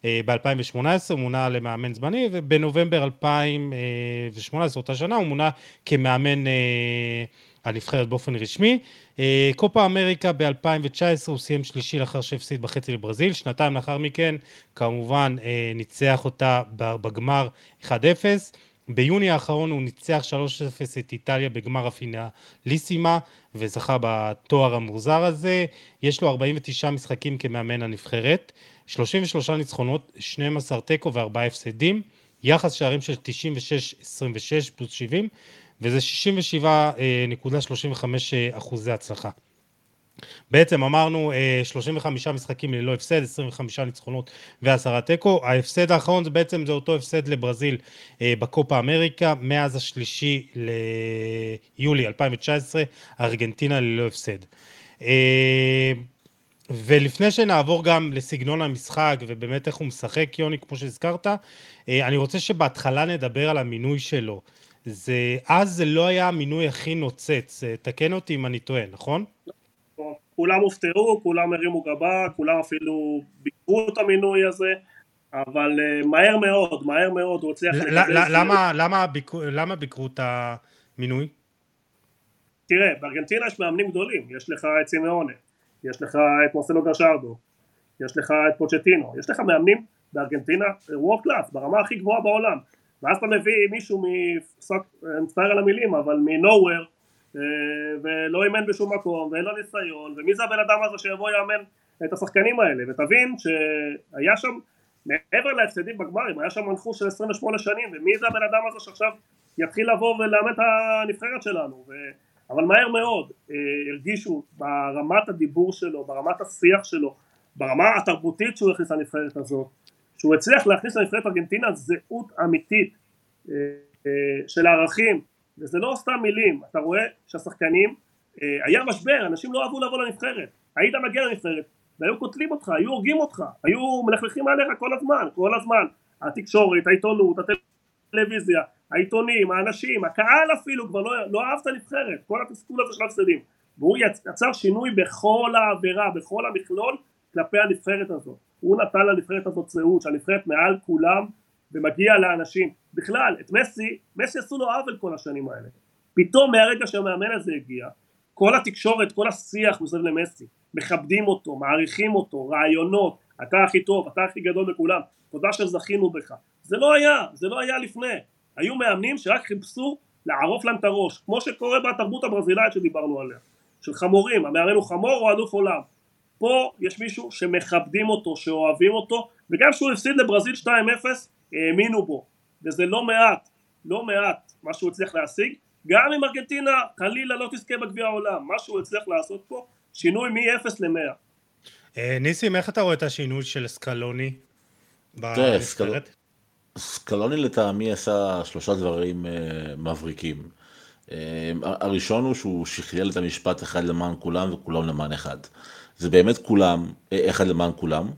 אה, ב-2018 הוא מונה למאמן זמני, ובנובמבר 2018, אותה שנה, הוא מונה כמאמן אה, הנבחרת באופן רשמי. אה, קופה אמריקה ב-2019 הוא סיים שלישי לאחר שהפסיד בחצי לברזיל, שנתיים לאחר מכן כמובן ניצח אותה בגמר 1-0. ביוני האחרון הוא ניצח 3-0 את איטליה בגמר הפינאליסימה וזכה בתואר המוזר הזה. יש לו 49 משחקים כמאמן הנבחרת. 33 ניצחונות, 12 תיקו וארבעה הפסדים, יחס שערים של 96-26 פלוס 70, וזה 67.35 אה, אחוזי הצלחה. בעצם אמרנו 35 אה, משחקים ללא הפסד, 25 ניצחונות ועשרה תיקו. ההפסד האחרון זה בעצם זה אותו הפסד לברזיל אה, בקופה אמריקה, מאז השלישי ליולי 2019, ארגנטינה ללא הפסד. ולפני שנעבור גם לסגנון המשחק ובאמת איך הוא משחק, יוני, כמו שהזכרת, אה, אני רוצה שבהתחלה נדבר על המינוי שלו. זה, אז זה לא היה המינוי הכי נוצץ, אה, תקן אותי אם אני טועה, נכון? כולם הופתעו, כולם הרימו גבה, כולם אפילו ביקרו את המינוי הזה, אבל אה, מהר מאוד, מהר מאוד הוא הצליח לקבל... למה, למה, ביקרו, למה ביקרו את המינוי? תראה, בארגנטינה יש מאמנים גדולים, יש לך את סימאונה, יש לך את מרסלו גרשרדו, יש לך את פוצ'טינו, יש לך מאמנים בארגנטינה וורק קלאס ברמה הכי גבוהה בעולם ואז אתה מביא מישהו, אני מצטער על המילים, אבל מנוהוור אה, ולא אימן בשום מקום ואין לו ניסיון ומי זה הבן אדם הזה שיבוא יאמן את השחקנים האלה? ותבין שהיה שם מעבר להפסדים בגמרים היה שם מנחוס של 28 שנים ומי זה הבן אדם הזה שעכשיו יתחיל לבוא ולאמן את הנבחרת שלנו? ו... אבל מהר מאוד אה, הרגישו ברמת הדיבור שלו, ברמת השיח שלו, ברמה התרבותית שהוא הכניס לנבחרת הזאת, שהוא הצליח להכניס לנבחרת ארגנטינה זהות אמיתית אה, אה, של הערכים, וזה לא סתם מילים, אתה רואה שהשחקנים, אה, היה משבר, אנשים לא אהבו לבוא לנבחרת, היית מגיע לנבחרת, והיו קוטלים אותך, היו הורגים אותך, היו מלכלכים עליך כל הזמן, כל הזמן, התקשורת, העיתונות, הטלוויזיה, העיתונים, האנשים, הקהל אפילו כבר לא, לא אהב את הנבחרת, כל התסכול הזה של הפסדים, והוא יצר שינוי בכל העבירה, בכל המכלול, כלפי הנבחרת הזאת, הוא נתן לנבחרת הזאת זהות, שהנבחרת מעל כולם ומגיע לאנשים, בכלל, את מסי, מסי עשו לו עוול כל השנים האלה, פתאום מהרגע שהמאמן הזה הגיע, כל התקשורת, כל השיח מסביב למסי, מכבדים אותו, מעריכים אותו, רעיונות, אתה הכי טוב, אתה הכי גדול מכולם, תודה שזכינו בך. זה לא היה, זה לא היה לפני. היו מאמנים שרק חיפשו לערוף להם את הראש, כמו שקורה בתרבות הברזילאית שדיברנו עליה, של חמורים, המאמן הוא חמור או אלוף עולם. פה יש מישהו שמכבדים אותו, שאוהבים אותו, וגם כשהוא הפסיד לברזיל 2-0, האמינו בו, וזה לא מעט, לא מעט מה שהוא הצליח להשיג, גם אם ארגנטינה חלילה לא תזכה בגביע העולם, מה שהוא הצליח לעשות פה, שינוי מ-0 ל-100. אה, ניסים, איך אתה רואה את השינוי של סקלוני בנבחרת? סקלוני לטעמי עשה שלושה דברים uh, מבריקים. Uh, הראשון הוא שהוא שכלל את המשפט אחד למען כולם וכולם למען אחד. זה באמת כולם, אחד למען כולם,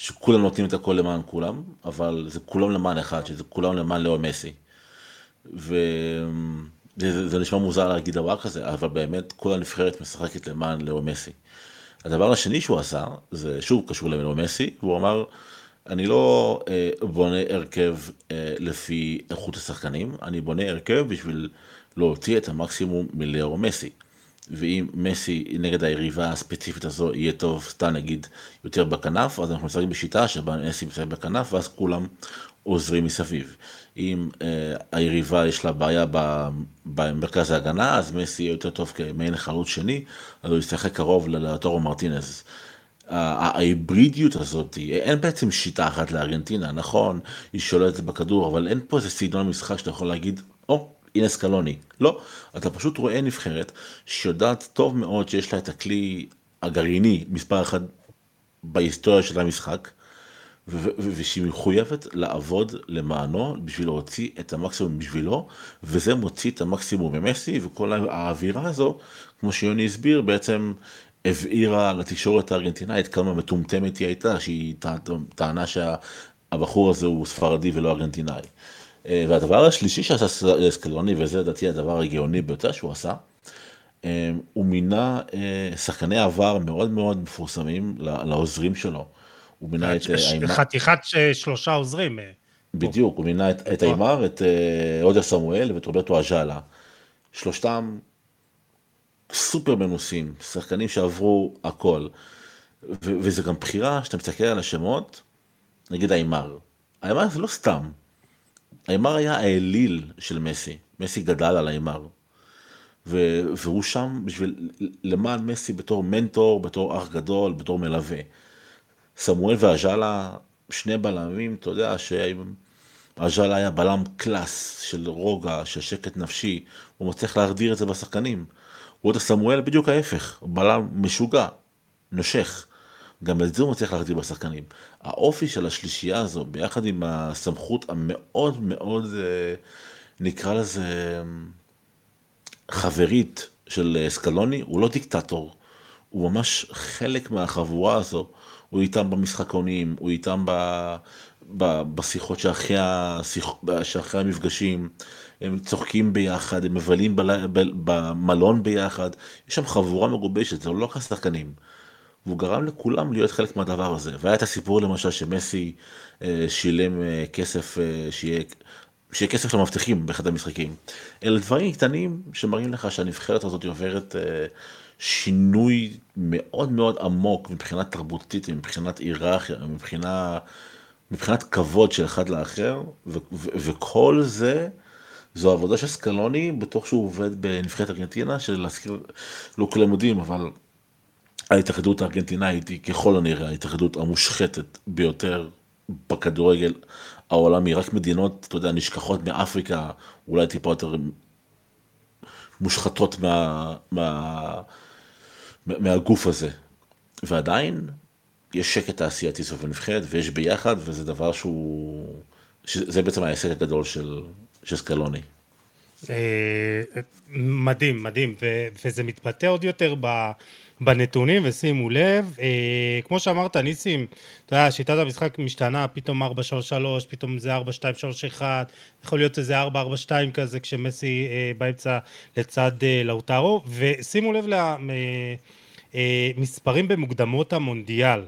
שכולם נותנים את הכל למען כולם, אבל זה כולם למען אחד, שזה כולם למען לאו מסי. וזה נשמע מוזר להגיד דבר כזה, אבל באמת כל הנבחרת משחקת למען לאו מסי. הדבר השני שהוא עשה, זה שוב קשור ללאו מסי, והוא אמר, אני לא אה, בונה הרכב אה, לפי איכות השחקנים, אני בונה הרכב בשביל להוציא את המקסימום מלאו מסי. ואם מסי נגד היריבה הספציפית הזו יהיה טוב, סתם נגיד, יותר בכנף, אז אנחנו משחקים בשיטה שבה מסי משחק בכנף, ואז כולם עוזרים מסביב. אם uh, היריבה יש לה בעיה במרכז ההגנה, אז מסי יהיה יותר טוב כמעין חלוץ שני, אז הוא ישחק קרוב לטורו מרטינז. ההיברידיות הזאת, אין בעצם שיטה אחת לארגנטינה, נכון, היא שולטת בכדור, אבל אין פה איזה סגנון משחק שאתה יכול להגיד, או, oh, הנה סקלוני. לא, אתה פשוט רואה נבחרת שיודעת טוב מאוד שיש לה את הכלי הגרעיני מספר אחת בהיסטוריה של המשחק, ושהיא מחויבת לעבוד למענו בשביל להוציא את המקסימום בשבילו, וזה מוציא את המקסימום ממסי, וכל האווירה הזו, כמו שיוני הסביר, בעצם הבהירה לתקשורת הארגנטינאית כמה מטומטמת היא הייתה, שהיא טענה שהבחור הזה הוא ספרדי ולא ארגנטינאי. אה, והדבר השלישי שעשה סקלוני, וזה לדעתי הדבר הגאוני ביותר שהוא עשה, אה, הוא מינה אה, שחקני עבר מאוד מאוד מפורסמים לעוזרים שלו. הוא מינה את... חתיכת שלושה עוזרים. בדיוק, הוא מינה את איימר, את עודר סמואל ואת רוברטו אג'אלה. שלושתם סופר מנוסים, שחקנים שעברו הכל. וזה גם בחירה, שאתה מסתכל על השמות, נגיד איימר. איימר זה לא סתם. איימר היה האליל של מסי, מסי גדל על איימר. והוא שם בשביל, למען מסי בתור מנטור, בתור אח גדול, בתור מלווה. סמואל ואז'אלה, שני בלמים, אתה יודע שאז'אלה היה בלם קלאס של רוגע, של שקט נפשי, הוא מצליח להחדיר את זה בשחקנים. עוד סמואל בדיוק ההפך, בלם משוגע, נושך. גם את זה הוא מצליח להחדיר בשחקנים. האופי של השלישייה הזו, ביחד עם הסמכות המאוד מאוד, אה, נקרא לזה, חברית של סקלוני, הוא לא דיקטטור, הוא ממש חלק מהחבורה הזו. הוא איתם במשחקונים, הוא איתם ב, ב, בשיחות שאחרי, השיח, שאחרי המפגשים, הם צוחקים ביחד, הם מבלים ב, במלון ביחד, יש שם חבורה מגובשת, זה לא רק השחקנים. והוא גרם לכולם להיות חלק מהדבר הזה. והיה את הסיפור למשל שמסי אה, שילם אה, כסף, אה, שיהיה, שיהיה כסף למבטחים באחד המשחקים. אלה דברים קטנים שמראים לך שהנבחרת הזאת עוברת אה, שינוי מאוד מאוד עמוק מבחינת תרבותית, מבחינת היררכיה, מבחינה, מבחינת כבוד של אחד לאחר, ו- ו- וכל זה, זו עבודה של סקלוני, בתוך שהוא עובד בנבחרת ארגנטינה, שלהזכיר, לא כולם יודעים, אבל ההתאחדות הארגנטינאית היא ככל הנראה ההתאחדות המושחתת ביותר בכדורגל העולמי, רק מדינות, אתה יודע, נשכחות מאפריקה, אולי טיפה יותר מושחתות מה, מה, מהגוף הזה. ועדיין, יש שקט תעשייתי סביב הנבחרת ויש ביחד וזה דבר שהוא, זה בעצם ההישג הגדול של, של סקלוני. אה, מדהים, מדהים, וזה מתבטא עוד יותר בנתונים, ושימו לב, אה, כמו שאמרת, ניסים, אתה יודע, שיטת המשחק משתנה, פתאום 4-3-3, פתאום זה 4-2-3-1, יכול להיות איזה 4-4-2 כזה, כשמסי אה, באמצע לצד לאוטרו, ושימו לב למספרים במוקדמות המונדיאל.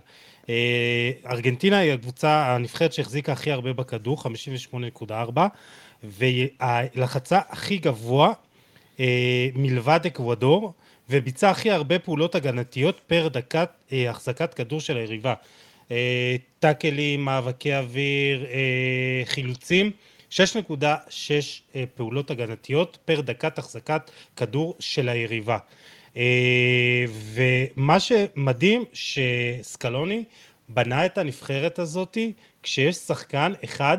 ארגנטינה היא הקבוצה, הנבחרת שהחזיקה הכי הרבה בכדור, 58.4, והלחצה הכי גבוה אה, מלבד אקוודור, וביצע הכי הרבה פעולות הגנתיות פר דקת אה, החזקת כדור של היריבה. אה, טאקלים, מאבקי אוויר, אה, חילוצים, 6.6 אה, פעולות הגנתיות פר דקת החזקת כדור של היריבה. אה, ומה שמדהים שסקלוני בנה את הנבחרת הזאתי כשיש שחקן אחד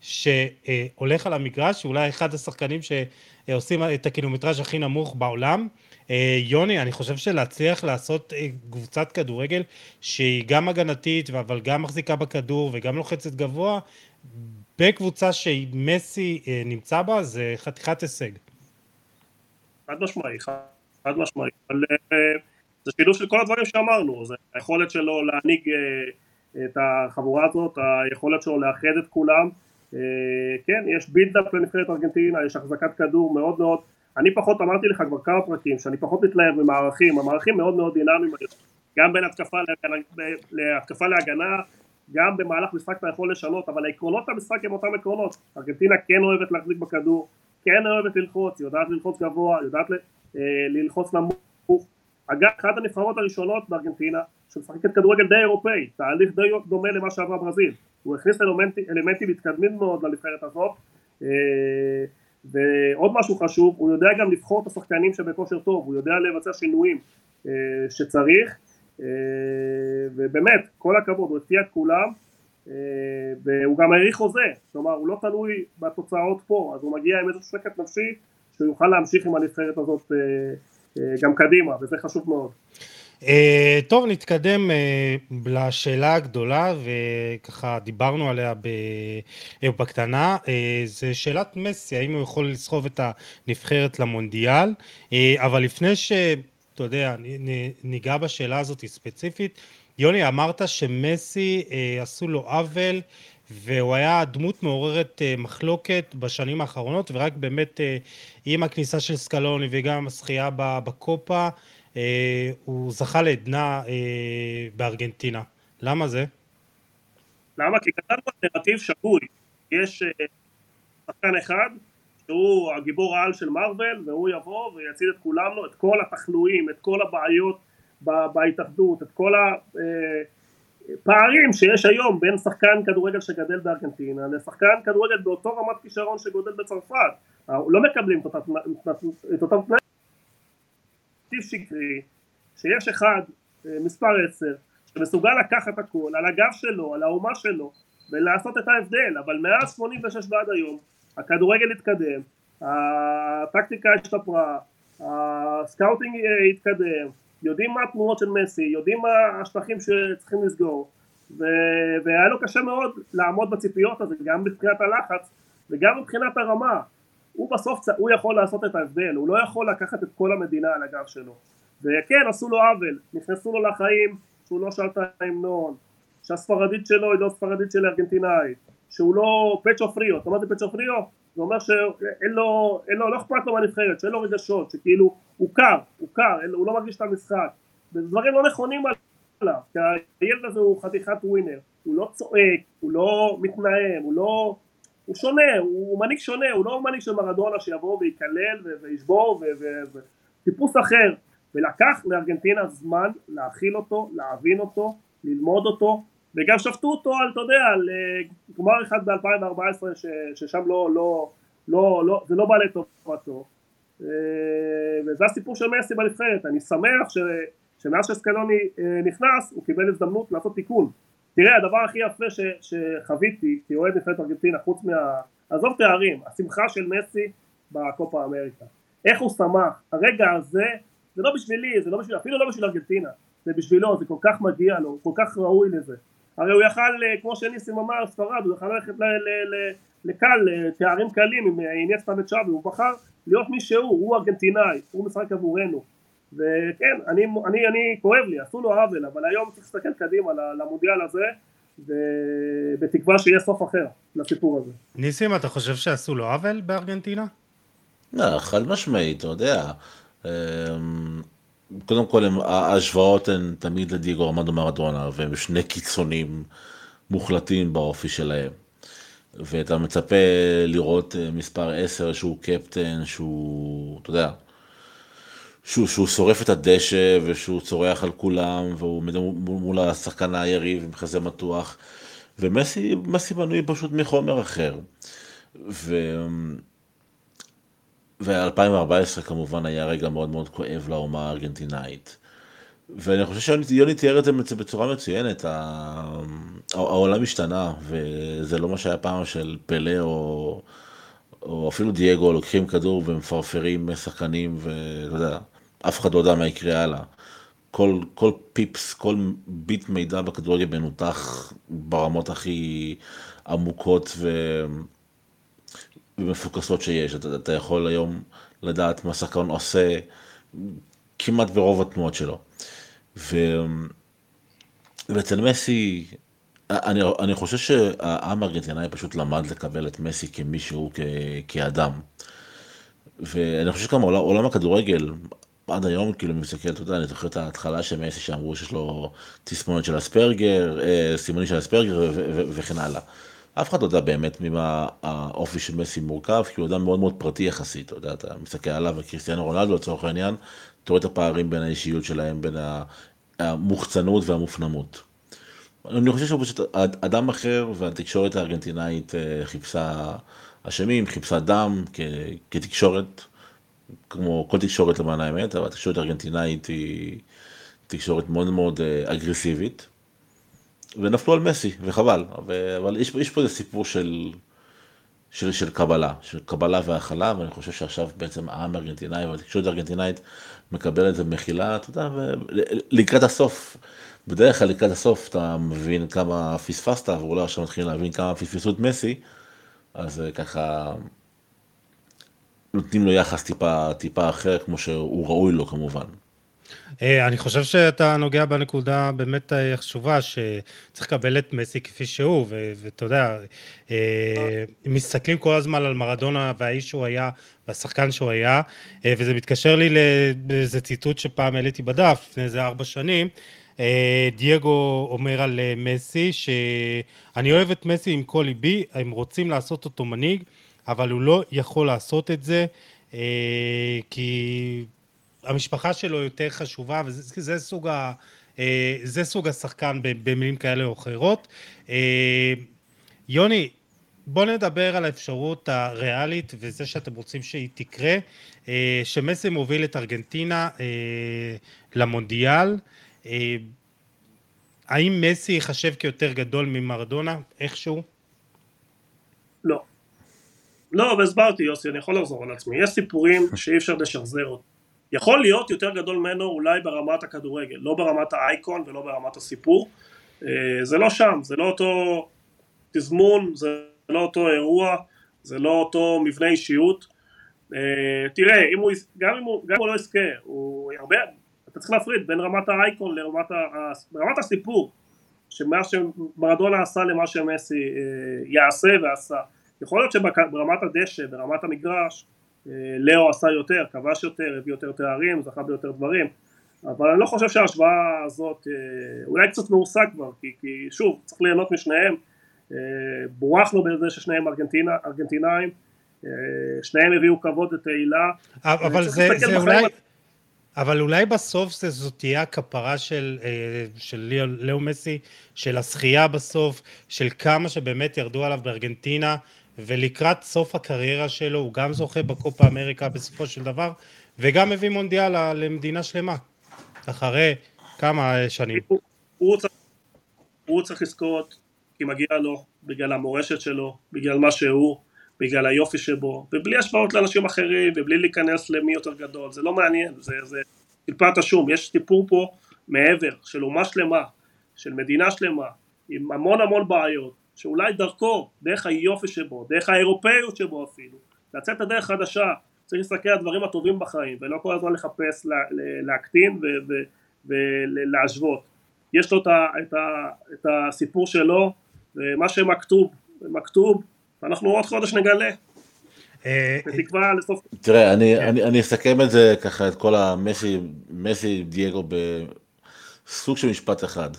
שהולך על המגרש, אולי אחד השחקנים שעושים את הקילומטראז' הכי נמוך בעולם. אה, יוני, אני חושב שלהצליח לעשות אה, קבוצת כדורגל שהיא גם הגנתית, אבל גם מחזיקה בכדור וגם לוחצת גבוה, בקבוצה שמסי אה, נמצא בה, זה חתיכת הישג. חד משמעי, חד משמעי. אבל זה שילוב של כל הדברים שאמרנו, זה היכולת שלו להנהיג את החבורה הזאת, היכולת שלו לאחד את כולם. כן, יש בילדאפ לנבחרת ארגנטינה, יש החזקת כדור מאוד מאוד, אני פחות, אמרתי לך כבר כמה פרקים, שאני פחות מתלהב ממערכים, המערכים מאוד מאוד דינמיים, גם בין התקפה להגנה, להתקפה להגנה, גם במהלך משחק אתה יכול לשנות, אבל העקרונות המשחק הם אותם עקרונות, ארגנטינה כן אוהבת להחזיק בכדור, כן אוהבת ללחוץ, יודעת ללחוץ גבוה, יודעת אה, ללחוץ נמוך, אגב, אחת הנבחרות הראשונות בארגנטינה שמשחקת כדורגל די אירופאי, תהליך די דומה למה שעברה ברזיל, הוא הכניס אלמנטים מתקדמים מאוד לנבחרת הזאת. אה, ועוד משהו חשוב, הוא יודע גם לבחור את השחקנים שבכושר טוב, הוא יודע לבצע שינויים אה, שצריך אה, ובאמת, כל הכבוד, הוא הפתיע את כולם והוא גם האריך חוזה, כלומר הוא לא תלוי בתוצאות פה, אז הוא מגיע עם איזשהו שקט נפשי שהוא יוכל להמשיך עם הנבחרת הזאת גם קדימה, וזה חשוב מאוד. Uh, טוב, נתקדם uh, לשאלה הגדולה, וככה דיברנו עליה ב, בקטנה, uh, זה שאלת מסי, האם הוא יכול לסחוב את הנבחרת למונדיאל, uh, אבל לפני שאתה יודע, ניגע בשאלה הזאת ספציפית, יוני, אמרת שמסי uh, עשו לו עוול, והוא היה דמות מעוררת uh, מחלוקת בשנים האחרונות, ורק באמת uh, עם הכניסה של סקלוני וגם הזכייה בקופה, הוא זכה לעדנה אה, בארגנטינה. למה זה? למה? כי על נרטיב שגוי. יש אה, שחקן אחד שהוא הגיבור העל של מארוול והוא יבוא ויציל את כולם לו, את כל התחלואים, את כל הבעיות בהתאחדות, את כל הפערים שיש היום בין שחקן כדורגל שגדל בארגנטינה לשחקן כדורגל באותו רמת כישרון שגודל בצרפת. לא מקבלים את אותם תנאים. נרטיב שקרי שיש אחד אה, מספר עשר שמסוגל לקחת הכל על הגב שלו, על האומה שלו ולעשות את ההבדל אבל מאז 86 ועד היום הכדורגל התקדם, הטקטיקה השתפרה, הסקאוטינג אה, התקדם, יודעים מה התנועות של מסי, יודעים מה השטחים שצריכים לסגור ו... והיה לו קשה מאוד לעמוד בציפיות הזה גם מבחינת הלחץ וגם מבחינת הרמה הוא בסוף, הוא יכול לעשות את ההבדל, הוא לא יכול לקחת את כל המדינה על הגב שלו. וכן, עשו לו עוול, נכנסו לו לחיים שהוא לא שר את ההמנון, שהספרדית שלו היא לא ספרדית של ארגנטינאי, שהוא לא pecho frío, אתה אומר זה pecho frío? זה אומר שאין לו, אין לו, לא אכפת לו מהנבחרת, שאין לו רגשות, שכאילו הוא קר, הוא קר, הוא לא מרגיש את המשחק, וזה דברים לא נכונים עליו, כי הילד הזה הוא חתיכת ווינר, הוא לא צועק, הוא לא מתנעם, הוא לא... הוא שונה, הוא מנהיג שונה, הוא לא מנהיג של מרדונה שיבוא ויקלל וישבור וטיפוס אחר. ולקח לארגנטינה זמן להכיל אותו, להבין אותו, ללמוד אותו וגם שפטו אותו על, אתה יודע, על אה, גמר אחד ב-2014 ששם לא, לא, לא, לא, זה לא בא לטובתו. אה, וזה הסיפור של מסי בנבחרת, אני שמח שמאז שסקלוני אה, נכנס הוא קיבל הזדמנות לעשות תיקון תראה הדבר הכי יפה ש, שחוויתי כאוהד נבחרת ארגנטינה חוץ מה... עזוב תארים, השמחה של מסי בקופה אמריקה איך הוא שמח, הרגע הזה זה לא בשבילי, זה לא בשביל, אפילו לא בשביל ארגנטינה זה בשבילו, זה כל כך מגיע לו, כל כך ראוי לזה. הרי הוא יכל, אה, כמו שניסים אמר, ספרד, הוא יכל ללכת לקל, לתארים קלים עם אינסטה וצ'אבי, הוא בחר להיות מי שהוא, הוא ארגנטינאי, הוא משחק עבורנו. וכן, אני, אני, אני כואב לי, עשו לו עוול, אבל היום צריך להסתכל קדימה למונדיאל הזה, ובתקווה שיהיה סוף אחר לסיפור הזה. ניסים, אתה חושב שעשו לו עוול בארגנטינה? לא, חד משמעית, אתה יודע. אמ, קודם כל, ההשוואות הן תמיד לדיגו ארמנדו מרדונה, והם שני קיצונים מוחלטים באופי שלהם. ואתה מצפה לראות אה, מספר 10 שהוא קפטן, שהוא, אתה יודע, שהוא, שהוא שורף את הדשא ושהוא צורח על כולם והוא מול השחקן היריב עם חזה מתוח ומסי מסי בנוי פשוט מחומר אחר. ו... ו-2014 כמובן היה רגע מאוד מאוד כואב לאומה הארגנטינאית. ואני חושב שיוני תיאר את זה בצורה מצוינת, העולם השתנה, וזה לא מה שהיה פעם של פלא או, או אפילו דייגו, לוקחים כדור ומפרפרים שחקנים, ואתה יודע, אף אחד לא יודע מה יקרה הלאה. כל, כל פיפס, כל ביט מידע בכדורגל מנותח ברמות הכי עמוקות ו... ומפוקסות שיש. אתה, אתה יכול היום לדעת מה שחקן עושה כמעט ברוב התנועות שלו. ו... ואצל מסי, אני, אני חושב שהעם הארגנטינאי פשוט למד לקבל את מסי כמישהו, כ, כאדם. ואני חושב שגם עולם, עולם הכדורגל, עד היום כאילו מסתכל, אתה יודע, אני זוכר את ההתחלה של מסי שאמרו שיש לו תסמונת של אספרגר, אה, סימונים של אספרגר וכן הלאה. אף אחד לא יודע באמת ממה האופי של מסי מורכב, כי הוא אדם מאוד מאוד פרטי יחסית, אתה יודע, אתה מסתכל עליו וקריסטיאנו רונלדו לצורך העניין, אתה רואה את הפערים בין האישיות שלהם, בין המוחצנות והמופנמות. אני חושב שהוא פשוט אדם אחר, והתקשורת הארגנטינאית אה, חיפשה אשמים, חיפשה דם כתקשורת, כמו כל תקשורת למען האמת, אבל התקשורת הארגנטינאית היא תקשורת מאוד מאוד אה, אגרסיבית. ונפלו על מסי, וחבל, אבל יש, יש פה איזה סיפור של, של, של קבלה, של קבלה והכלה, ואני חושב שעכשיו בעצם העם הארגנטינאי והתקשורת הארגנטינאית מקבל את זה במחילה, אתה יודע, לקראת הסוף, בדרך כלל לקראת הסוף אתה מבין כמה פספסת, ואולי עכשיו מתחילים להבין כמה פספסו את מסי, אז אה, ככה נותנים לו יחס טיפה, טיפה אחר, כמו שהוא ראוי לו כמובן. אה, אני חושב שאתה נוגע בנקודה באמת חשובה, שצריך לקבל את מסי כפי שהוא, ואתה יודע, אה, מסתכלים כל הזמן על מרדונה והאיש שהוא היה, והשחקן שהוא היה, אה, וזה מתקשר לי לאיזה ציטוט שפעם העליתי בדף, לפני איזה ארבע שנים, דייגו אומר על מסי, שאני אוהב את מסי עם כל ליבי, הם רוצים לעשות אותו מנהיג, אבל הוא לא יכול לעשות את זה, כי המשפחה שלו יותר חשובה, וזה סוג, ה, אה, זה סוג השחקן במילים כאלה או אחרות. אה, יוני, בוא נדבר על האפשרות הריאלית וזה שאתם רוצים שהיא תקרה, אה, שמסי מוביל את ארגנטינה למונדיאל. האם מסי ייחשב כיותר גדול ממרדונה איכשהו? לא. לא, והסברתי יוסי, אני יכול לחזור על עצמי. יש סיפורים שאי אפשר לשחזר אותם. יכול להיות יותר גדול ממנו אולי ברמת הכדורגל, לא ברמת האייקון ולא ברמת הסיפור. אה, זה לא שם, זה לא אותו תזמון, זה לא אותו אירוע, זה לא אותו מבנה אישיות. אה, תראה, אם הוא, גם, אם הוא, גם אם הוא לא יזכה, הוא הרבה, אתה צריך להפריד בין רמת האייקון לרמת ברמת הסיפור, שמה שמרדונה עשה למה שמסי אה, יעשה ועשה. יכול להיות שברמת הדשא, ברמת המגרש, אה, לאו עשה יותר, כבש יותר, הביא יותר תארים, זכה ביותר דברים, אבל אני לא חושב שההשוואה הזאת, אה, אולי קצת מאוסה כבר, כי, כי שוב, צריך ליהנות משניהם, אה, בורחנו בזה ששניהם ארגנטינה, ארגנטינאים, שניהם הביאו כבוד ותהילה. אבל זה, זה אולי... אבל אולי בסוף זה, זאת תהיה הכפרה של, של לאו מסי, של הזכייה בסוף, של כמה שבאמת ירדו עליו בארגנטינה, ולקראת סוף הקריירה שלו הוא גם זוכה בקופה אמריקה בסופו של דבר, וגם מביא מונדיאל למדינה שלמה, אחרי כמה שנים. הוא, הוא, צריך, הוא צריך לזכות כי מגיע לו, בגלל המורשת שלו, בגלל מה שהוא, בגלל היופי שבו, ובלי השפעות לאנשים אחרים, ובלי להיכנס למי יותר גדול, זה לא מעניין, זה, זה טיפת השום, יש סיפור פה מעבר, של אומה שלמה, של מדינה שלמה, עם המון המון בעיות, שאולי דרכו, דרך היופי שבו, דרך האירופאיות שבו אפילו, לצאת לדרך חדשה, צריך להסתכל על הדברים הטובים בחיים, ולא כל הזמן לחפש לה, להקטין ולהשוות. יש לו את, ה, את, ה, את הסיפור שלו, ומה שמכתוב, מכתוב, ואנחנו עוד חודש נגלה. אה, בתקווה לסוף... תראה, אני, כן. אני, אני אסכם את זה ככה, את כל המסי, מסי דייגו בסוג של משפט אחד.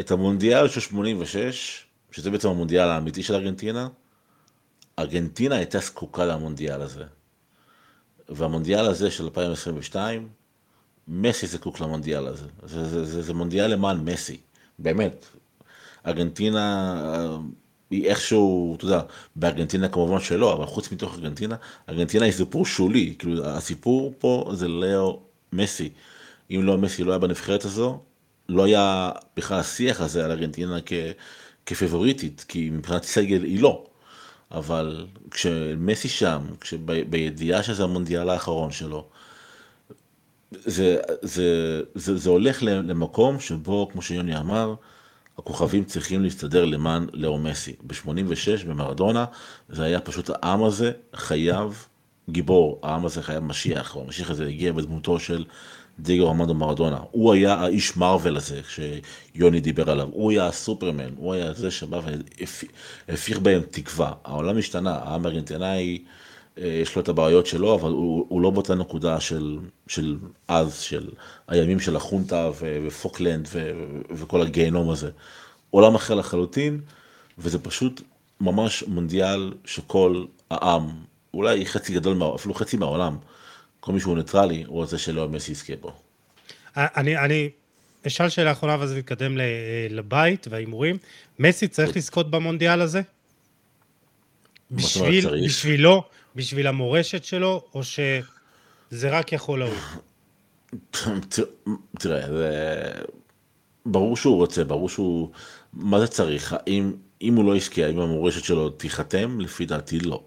את המונדיאל של 86, שזה בעצם המונדיאל האמיתי של ארגנטינה, ארגנטינה הייתה זקוקה למונדיאל הזה. והמונדיאל הזה של 2022, מסי זקוק למונדיאל הזה. זה, זה, זה, זה מונדיאל למען מסי, באמת. ארגנטינה היא איכשהו, אתה יודע, בארגנטינה כמובן שלא, אבל חוץ מתוך ארגנטינה, ארגנטינה היא סיפור שולי, כאילו הסיפור פה זה לאו מסי. אם לא מסי לא היה בנבחרת הזו, לא היה בכלל השיח הזה על ארגנטינה כ, כפבוריטית, כי מבחינת סגל היא לא. אבל כשמסי שם, בידיעה שזה המונדיאל האחרון שלו, זה, זה, זה, זה הולך למקום שבו, כמו שיוני אמר, הכוכבים צריכים להסתדר למען לאו מסי. ב-86 במרדונה זה היה פשוט העם הזה חייב גיבור, העם הזה חייב משיח, והמשיח הזה הגיע בדמותו של דיגו רמנדו מרדונה. הוא היה האיש מרוויל הזה שיוני דיבר עליו, הוא היה הסופרמן, הוא היה זה שבא והפיך בהם תקווה. העולם השתנה, העם הארגנטינאי אה, יש לו את הבעיות שלו, אבל הוא, הוא לא באותה נקודה של, של אז, של הימים של החונטה ופוקלנד ו, וכל הגיהנום הזה. עולם אחר לחלוטין, וזה פשוט ממש מונדיאל שכל העם, אולי חצי גדול, אפילו חצי מהעולם, כל מי שהוא ניטרלי, הוא רוצה שליאו מסי יזכה בו. אני, אני אשאל שאלה אחרונה ואז נתקדם לבית וההימורים. מסי צריך לזכות במונדיאל הזה? בשביל, בשבילו, בשביל המורשת שלו, או שזה רק יכול לעוף? תראה, זה... ברור שהוא רוצה, ברור שהוא... מה זה צריך? אם, אם הוא לא יזכה, אם המורשת שלו תיחתם, לפי דעתי לא.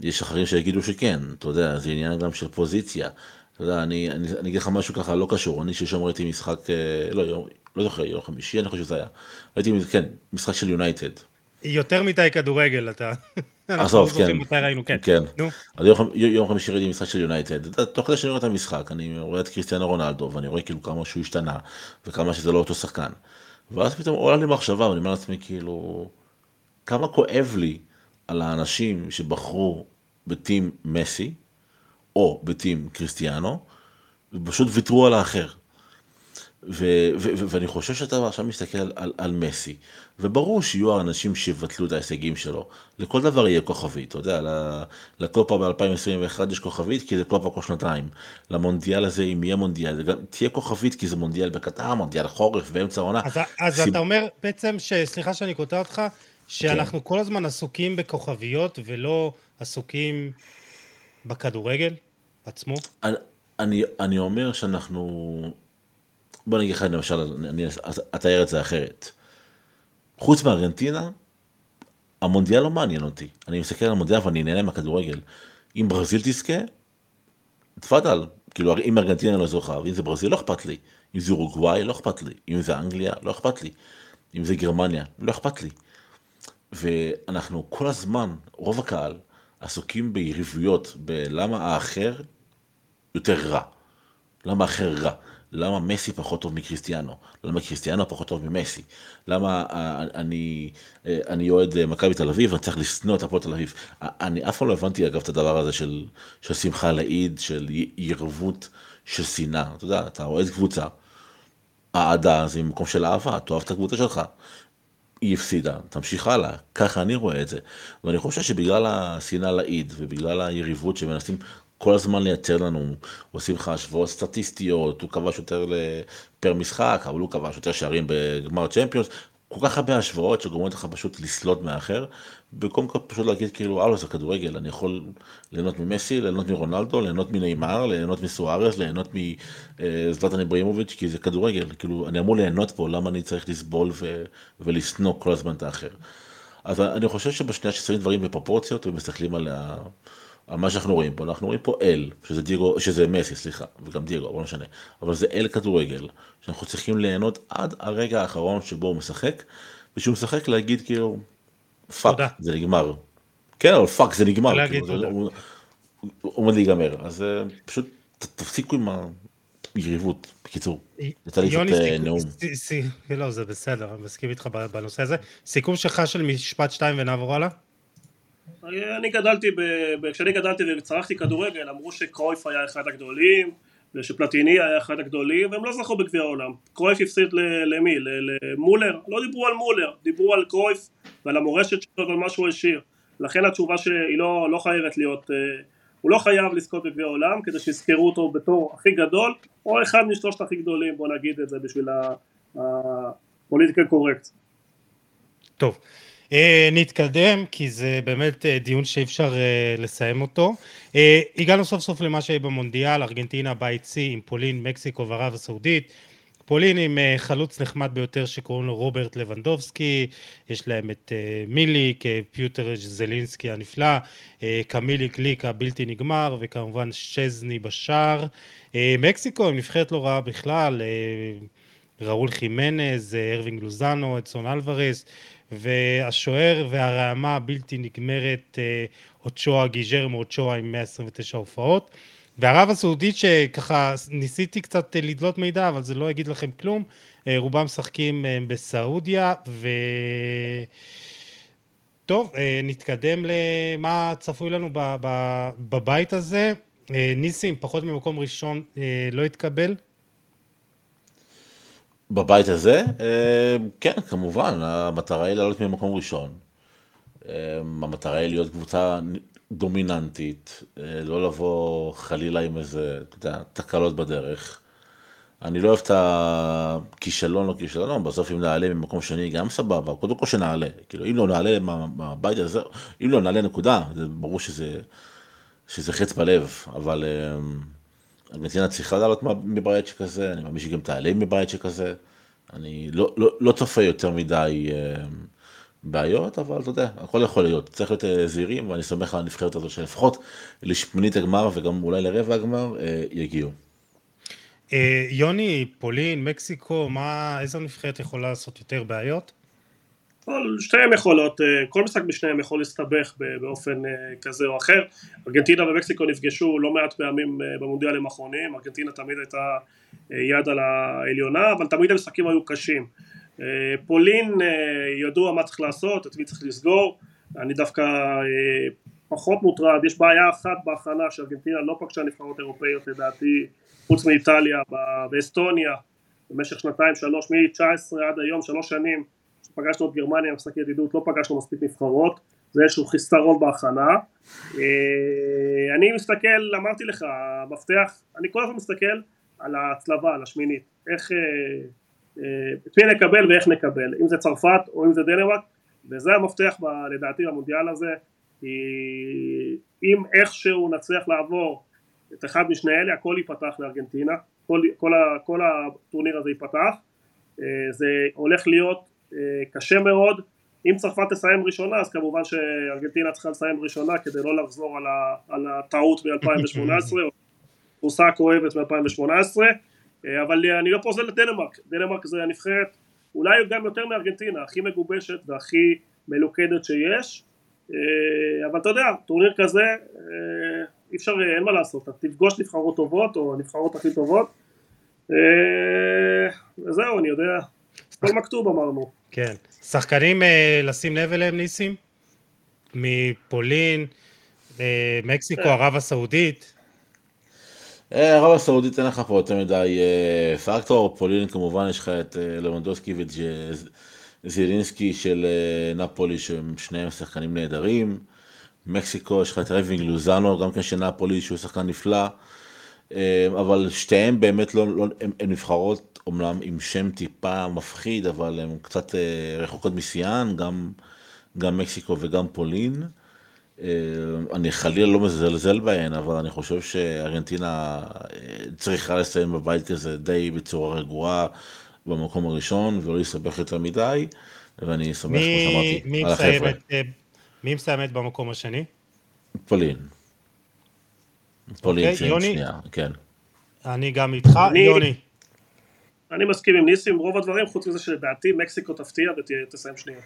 יש אחרים שיגידו שכן, אתה יודע, זה עניין גם של פוזיציה. אתה יודע, אני, אני, אני אגיד לך משהו ככה לא קשור, אני שלשום ראיתי משחק, אה, לא, יום, לא זוכר, יום חמישי, אני חושב שזה היה. ראיתי, כן, משחק של יונייטד. יותר מדי כדורגל, אתה... עזוב, כן. מתי ראינו, כן. כן. נו. אז יום, יום חמישי ראיתי משחק של יונייטד. תוך כדי שאני רואה את המשחק, אני רואה את קריסטיאנו רונלדו, ואני רואה כאילו כמה שהוא השתנה, וכמה שזה לא אותו שחקן. ואז פתאום עולה לי מחשבה, ואני אומר לעצמי, כאילו, כמה כואב לי על האנשים שבחרו בטים מסי, או בטים קריסטיאנו, ופשוט ויתרו על האחר. ו- ו- ו- ואני חושב שאתה עכשיו מסתכל על, על, על מסי, וברור שיהיו אנשים שיבטלו את ההישגים שלו. לכל דבר יהיה כוכבית, אתה יודע, לקופה ב-2021 יש כוכבית, כי זה קופה כל שנתיים. למונדיאל הזה, אם יהיה מונדיאל, גם תהיה כוכבית, כי זה מונדיאל בקטר, מונדיאל חורף, באמצע העונה. אז, אז סיב... אתה אומר בעצם, ש... סליחה שאני קוטע אותך, שאנחנו כן. כל הזמן עסוקים בכוכביות ולא עסוקים בכדורגל עצמו? אני, אני, אומר שאנחנו... בוא נגיד לך למשל, אני אתאר את זה אחרת. חוץ מארגנטינה, המונדיאל לא מעניין אותי. אני מסתכל על המונדיאל ואני נהנה מהכדורגל. אם ברזיל תזכה, תפאדל. כאילו, אם ארגנטינה לא זוכה, אם זה ברזיל, לא אכפת לי. אם זה אורוגוואי, לא אכפת לי. אם זה אנגליה, לא אכפת לי. אם זה גרמניה, לא אכפת לי. ואנחנו כל הזמן, רוב הקהל, עסוקים ביריבויות, בלמה האחר יותר רע. למה האחר רע. למה מסי פחות טוב מקריסטיאנו? למה קריסטיאנו פחות טוב ממסי? למה אה, אני, אה, אני אוהד אה, מכבי תל אביב ואני צריך לשנוא את הפועל תל אביב? אני אף פעם לא הבנתי אגב את הדבר הזה של, של שמחה לאיד, של יריבות, של שנאה. אתה יודע, אתה אוהד קבוצה, אהדה זה ממקום של אהבה, אתה אוהב את הקבוצה שלך. היא הפסידה, תמשיך הלאה, ככה אני רואה את זה. ואני חושב שבגלל השנאה לאיד ובגלל היריבות שמנסים כל הזמן לייצר לנו, עושים לך השוואות סטטיסטיות, הוא כבש יותר פר משחק, אבל הוא כבש יותר שערים בגמר צ'מפיונס, כל כך הרבה השוואות שגורמות לך פשוט לסלוט מאחר, במקום פשוט להגיד כאילו, הלו זה כדורגל, אני יכול ליהנות ממסי, ליהנות מרונלדו, ליהנות מנאמר, ליהנות מסוארס, ליהנות מזלטן אברהימוביץ', כי זה כדורגל, כאילו, אני אמור ליהנות פה, למה אני צריך לסבול ו- ולשנוא כל הזמן את האחר. אז אני חושב שבשנייה ששמים דברים בפרופורציות ומסתכלים על, ה- מה שאנחנו רואים פה, אנחנו רואים פה אל, שזה דייגו, שזה מסי, סליחה, וגם דייגו, אבל לא משנה, אבל זה אל כדורגל, שאנחנו צריכים ליהנות עד הרגע האחרון שבו הוא משחק, וכשהוא משחק להגיד כאילו, fuck, זה נגמר. כן, אבל fuck, זה נגמר, כאילו, זה, הוא עומד להיגמר, אז אה, פשוט תפסיקו עם היריבות, בקיצור, יצא לי קצת אה, נאום. לא, זה בסדר, אני מסכים איתך בנושא הזה. סיכום שלך של משפט שתיים ונעבור הלאה? אני גדלתי, כשאני גדלתי וצרכתי כדורגל, אמרו שקרויף היה אחד הגדולים, ושפלטיני היה אחד הגדולים, והם לא זכו בגביע העולם. קרויף הפסיד למי? למולר? לא דיברו על מולר, דיברו על קרויף ועל המורשת שלו ועל מה שהוא השאיר. לכן התשובה שהיא לא, לא חייבת להיות, אה, הוא לא חייב לזכות בגביע העולם כדי שיזכרו אותו בתור הכי גדול, או אחד משלושת הכי גדולים, בוא נגיד את זה בשביל הפוליטיקל קורקט. טוב. אה, נתקדם, כי זה באמת אה, דיון שאי אפשר אה, לסיים אותו. הגענו סוף סוף למה שיהיה במונדיאל, ארגנטינה בית שיא עם פולין, מקסיקו וערב הסעודית. פולין עם חלוץ נחמד ביותר שקוראים לו רוברט לבנדובסקי, יש להם את מיליק, פיוטר זלינסקי הנפלא, קמיל גליק הבלתי נגמר, וכמובן שצ'זני בשער. מקסיקו עם נבחרת לא רעה בכלל, ראול חימנז, ארווינג לוזאנו, אדסון אלווארז, והשוער והרעמה הבלתי נגמרת אה, אוצ'ואה, גיז'רמו אוצ'ואה עם 129 הופעות. וערב הסעודית שככה ניסיתי קצת לדלות מידע אבל זה לא יגיד לכם כלום, אה, רובם משחקים אה, בסעודיה ו... טוב, נתקדם למה צפוי לנו בבית הזה. ניסים, פחות ממקום ראשון לא התקבל, בבית הזה? אה, כן, כמובן, המטרה היא לעלות ממקום ראשון. אה, המטרה היא להיות קבוצה דומיננטית, אה, לא לבוא חלילה עם איזה, אתה יודע, תקלות בדרך. אני לא אוהב את הכישלון או כישלון, לא, בסוף אם נעלה ממקום שני גם סבבה, קודם כל שנעלה, כאילו אם לא נעלה מהבית הזה, אם לא נעלה נקודה, זה ברור שזה, שזה חץ בלב, אבל ארגנטינה צריכה לעלות מבית שכזה, אני מאמין שגם תעלה מבית שכזה. אני לא, לא, לא צופה יותר מדי אה, בעיות, אבל אתה יודע, הכל יכול להיות. צריך להיות אה, זהירים, ואני סומך על הנבחרת הזו שלפחות לשמינית הגמר וגם אולי לרבע הגמר אה, יגיעו. יוני, פולין, מקסיקו, מה, איזו נבחרת יכולה לעשות יותר בעיות? כל שתיהן יכולות, אה, כל משחק בשניהם יכול להסתבך באופן אה, כזה או אחר. ארגנטינה ומקסיקו נפגשו לא מעט פעמים אה, במונדיאלים האחרונים, ארגנטינה תמיד הייתה יד על העליונה, אבל תמיד המשחקים היו קשים. פולין ידוע מה צריך לעשות, את מי צריך לסגור, אני דווקא פחות מוטרד, יש בעיה אחת בהכנה שארגנטינה לא פגשה נבחרות אירופאיות לדעתי, חוץ מאיטליה, באסטוניה, במשך שנתיים שלוש, מ-19 עד היום, שלוש שנים פגשנו את גרמניה משחק ידידות, לא פגשנו מספיק נבחרות, זה איזשהו חיסרון בהכנה. אה, אני מסתכל, אמרתי לך, המפתח, אני כל הזמן מסתכל על ההצלבה, על השמינית, איך, אה, אה, את מי נקבל ואיך נקבל, אם זה צרפת או אם זה דנמרק, וזה המפתח ב, לדעתי במונדיאל הזה, כי אם איכשהו נצליח לעבור את אחד משני אלה, הכל ייפתח לארגנטינה, כל, כל, כל הטורניר הזה ייפתח, זה הולך להיות קשה מאוד. אם צרפת תסיים ראשונה אז כמובן שארגנטינה צריכה לסיים ראשונה כדי לא לחזור על, ה, על הטעות מ-2018 או תבוסה כואבת מ-2018. אה, אבל אני לא פוזל לדנמרק, דנמרק. זה הנבחרת אולי גם יותר מארגנטינה, הכי מגובשת והכי מלוכדת שיש. אה, אבל אתה יודע, טורניר כזה אי אפשר, אין מה לעשות, אתה תפגוש נבחרות טובות או הנבחרות הכי טובות. וזהו, אני יודע, כל מכתוב אמרנו כן. שחקנים אה, לשים לב אליהם ניסים? מפולין, אה, מקסיקו, כן. ערב הסעודית? אה, ערב הסעודית אין לך פה יותר מדי פקטור, פולין כמובן יש לך את לבנדובסקי וזילינסקי של נפולי שהם שניהם שחקנים נהדרים, מקסיקו יש לך את אירווינג לוזאנו גם כן של נפולי שהוא שחקן נפלא, אבל שתיהם באמת לא, לא הם, הם נבחרות אומנם עם שם טיפה מפחיד, אבל הן קצת אה, רחוקות משיאן, גם, גם מקסיקו וגם פולין. אה, אני חלילה לא מזלזל בהן, אבל אני חושב שארגנטינה אה, צריכה לסיים בבית הזה די בצורה רגועה במקום הראשון, ולא להסתבך יותר מדי, ואני שמח, כמו שאמרתי, על החבר'ה. מי מסיימת במקום השני? פולין. פולין אוקיי, סיים יוני? שנייה, כן. אני גם איתך, אני- יוני. אני מסכים עם ניסים, רוב הדברים, חוץ מזה שלדעתי מקסיקו תפתיע ותסיים שנייה.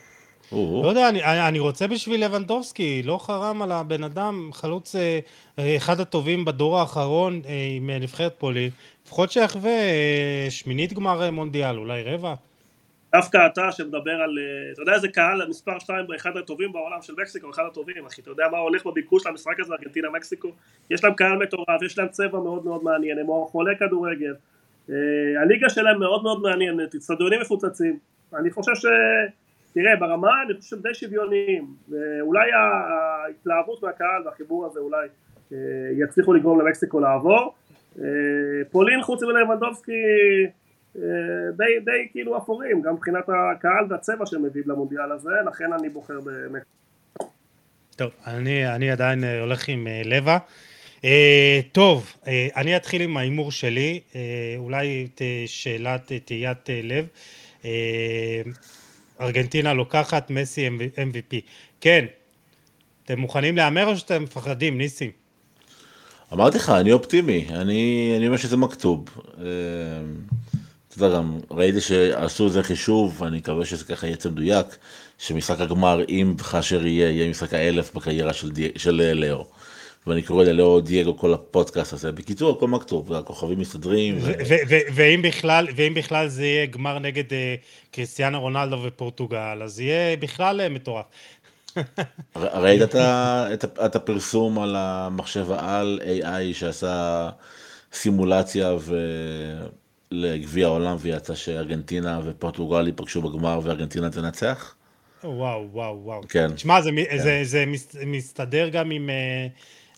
לא יודע, אני, אני רוצה בשביל לבנדובסקי, לא חרם על הבן אדם, חלוץ אה, אה, אחד הטובים בדור האחרון אה, עם נבחרת פולין, לפחות שיחווה שמינית גמר מונדיאל, אולי רבע. דווקא אתה שמדבר על, אה, אתה יודע איזה קהל מספר 2 באחד הטובים בעולם של מקסיקו, אחד הטובים, אחי, אתה יודע מה הולך בביקוש למשחק הזה, ארגנטינה מקסיקו? יש להם קהל מטורף, יש להם צבע מאוד מאוד מעניין, הם חולי כדורגל, אה, הליגה שלהם מאוד מאוד מעניינת, אצטדיונים מפוצצים, אני חושב ש... תראה, ברמה אני חושב שהם די שוויוניים, ואולי ההתלהבות מהקהל והחיבור הזה אולי אה, יצליחו לגרום למקסיקו לעבור. פולין חוץ מלבנדובסקי די, די כאילו אפורים, גם מבחינת הקהל והצבע שהם מביאים למונדיאל הזה, לכן אני בוחר במקסיקו. טוב, אני, אני עדיין אה, הולך עם אה, לבה. אה, טוב, אה, אני אתחיל עם ההימור שלי, אה, אולי ת, שאלת אה, תהיית אה, לב. אה, ארגנטינה לוקחת מסי MVP. כן, אתם מוכנים להמר או שאתם מפחדים, ניסים? אמרתי לך, אני אופטימי, אני, אני אומר שזה מכתוב. אתה יודע, גם ראיתי שעשו איזה חישוב, אני מקווה שזה ככה יצא מדויק, שמשחק הגמר, אם וכאשר יהיה, יהיה משחק האלף בקריירה של, די, של אה, לאו. ואני קורא ללאו דייגו כל הפודקאסט הזה. בקיצור, הכל מכתוב, הכוכבים מסתדרים. ו... ו- ו- ואם בכלל, ואם בכלל זה יהיה גמר נגד אה, קריסטיאנו רונלדו ופורטוגל, אז יהיה בכלל אה, מטורף. ראית את, את, את הפרסום על המחשב העל AI שעשה סימולציה ו... לגביע העולם ויצא שארגנטינה ופורטוגל ייפגשו בגמר וארגנטינה תנצח? וואו, וואו, וואו. כן. תשמע, זה, כן. זה, זה מס- מסתדר גם עם אה,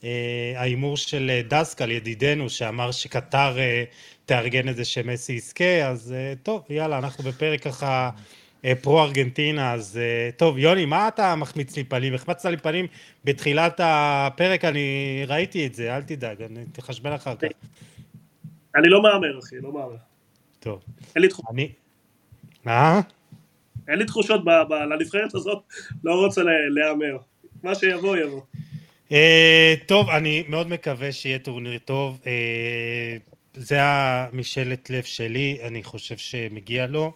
אה, ההימור של אה, דסקל, ידידנו, שאמר שקטר אה, תארגן את זה שמסי יזכה, אז אה, טוב, יאללה, אנחנו בפרק ככה אה, פרו-ארגנטינה, אז אה, טוב, יוני, מה אתה מחמיץ לי פנים? החמצת לי פנים בתחילת הפרק, אני ראיתי את זה, אל תדאג, אני תחשבן אחר כך. אני לא מהמר אחי, לא מהמר. טוב, אין לי, תחוש... אני... אה? אין לי תחושות ב... ב... לנבחרת הזאת, לא רוצה להמר. מה שיבוא יבוא. אה, טוב, אני מאוד מקווה שיהיה טורניר טוב. אה, זה המשאלת לב שלי, אני חושב שמגיע לו.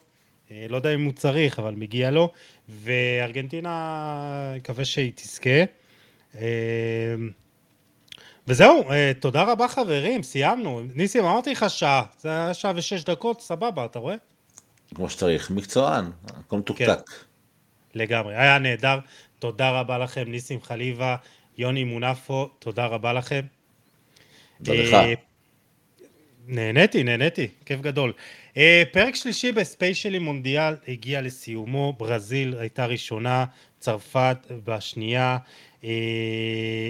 אה, לא יודע אם הוא צריך, אבל מגיע לו. וארגנטינה, מקווה שהיא תזכה. וזהו, אה, תודה רבה חברים, סיימנו. ניסים, אמרתי לך שעה, זה היה שעה ושש דקות, סבבה, אתה רואה? כמו שצריך, מקצוען, הכל מתוקתק. לגמרי, היה נהדר. תודה רבה לכם, ניסים חליבה, יוני מונפו, תודה רבה לכם. תודה לך. אה, נהניתי, נהניתי, כיף גדול. אה, פרק שלישי בספיישלי מונדיאל הגיע לסיומו, ברזיל הייתה ראשונה, צרפת בשנייה,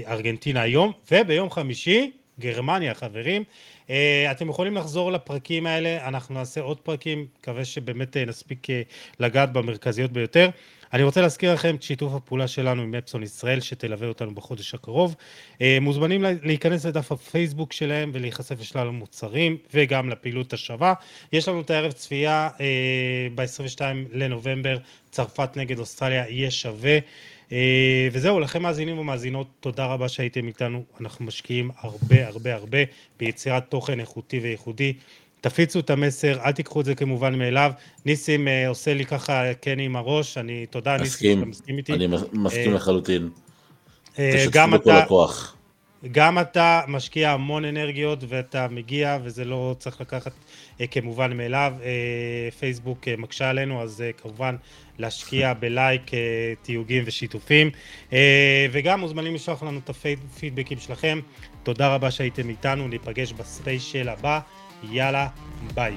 ארגנטינה היום, וביום חמישי, גרמניה, חברים. אה, אתם יכולים לחזור לפרקים האלה, אנחנו נעשה עוד פרקים, מקווה שבאמת אה, נספיק אה, לגעת במרכזיות ביותר. אני רוצה להזכיר לכם את שיתוף הפעולה שלנו עם אפסון ישראל שתלווה אותנו בחודש הקרוב. אה, מוזמנים לה- להיכנס לדף הפייסבוק שלהם ולהיחשף לשלל המוצרים וגם לפעילות השווה. יש לנו את הערב צפייה אה, ב-22 לנובמבר, צרפת נגד אוסטרליה יהיה שווה. אה, וזהו, לכם מאזינים ומאזינות, תודה רבה שהייתם איתנו. אנחנו משקיעים הרבה הרבה הרבה ביצירת תוכן איכותי וייחודי. תפיצו את המסר, אל תיקחו את זה כמובן מאליו. ניסים אה, עושה לי ככה כן עם הראש, אני, תודה ניסים, מסכים, שאתה מסכים איתי. אני מס- מסכים אה, לחלוטין. אה, גם אתה, הכוח. גם אתה משקיע המון אנרגיות ואתה מגיע וזה לא צריך לקחת אה, כמובן מאליו. אה, פייסבוק אה, מקשה עלינו אז אה, כמובן להשקיע בלייק, אה, תיוגים ושיתופים אה, וגם מוזמנים לשלוח לנו את הפידבקים שלכם. תודה רבה שהייתם איתנו, ניפגש בספיישל הבא, יאללה, ביי.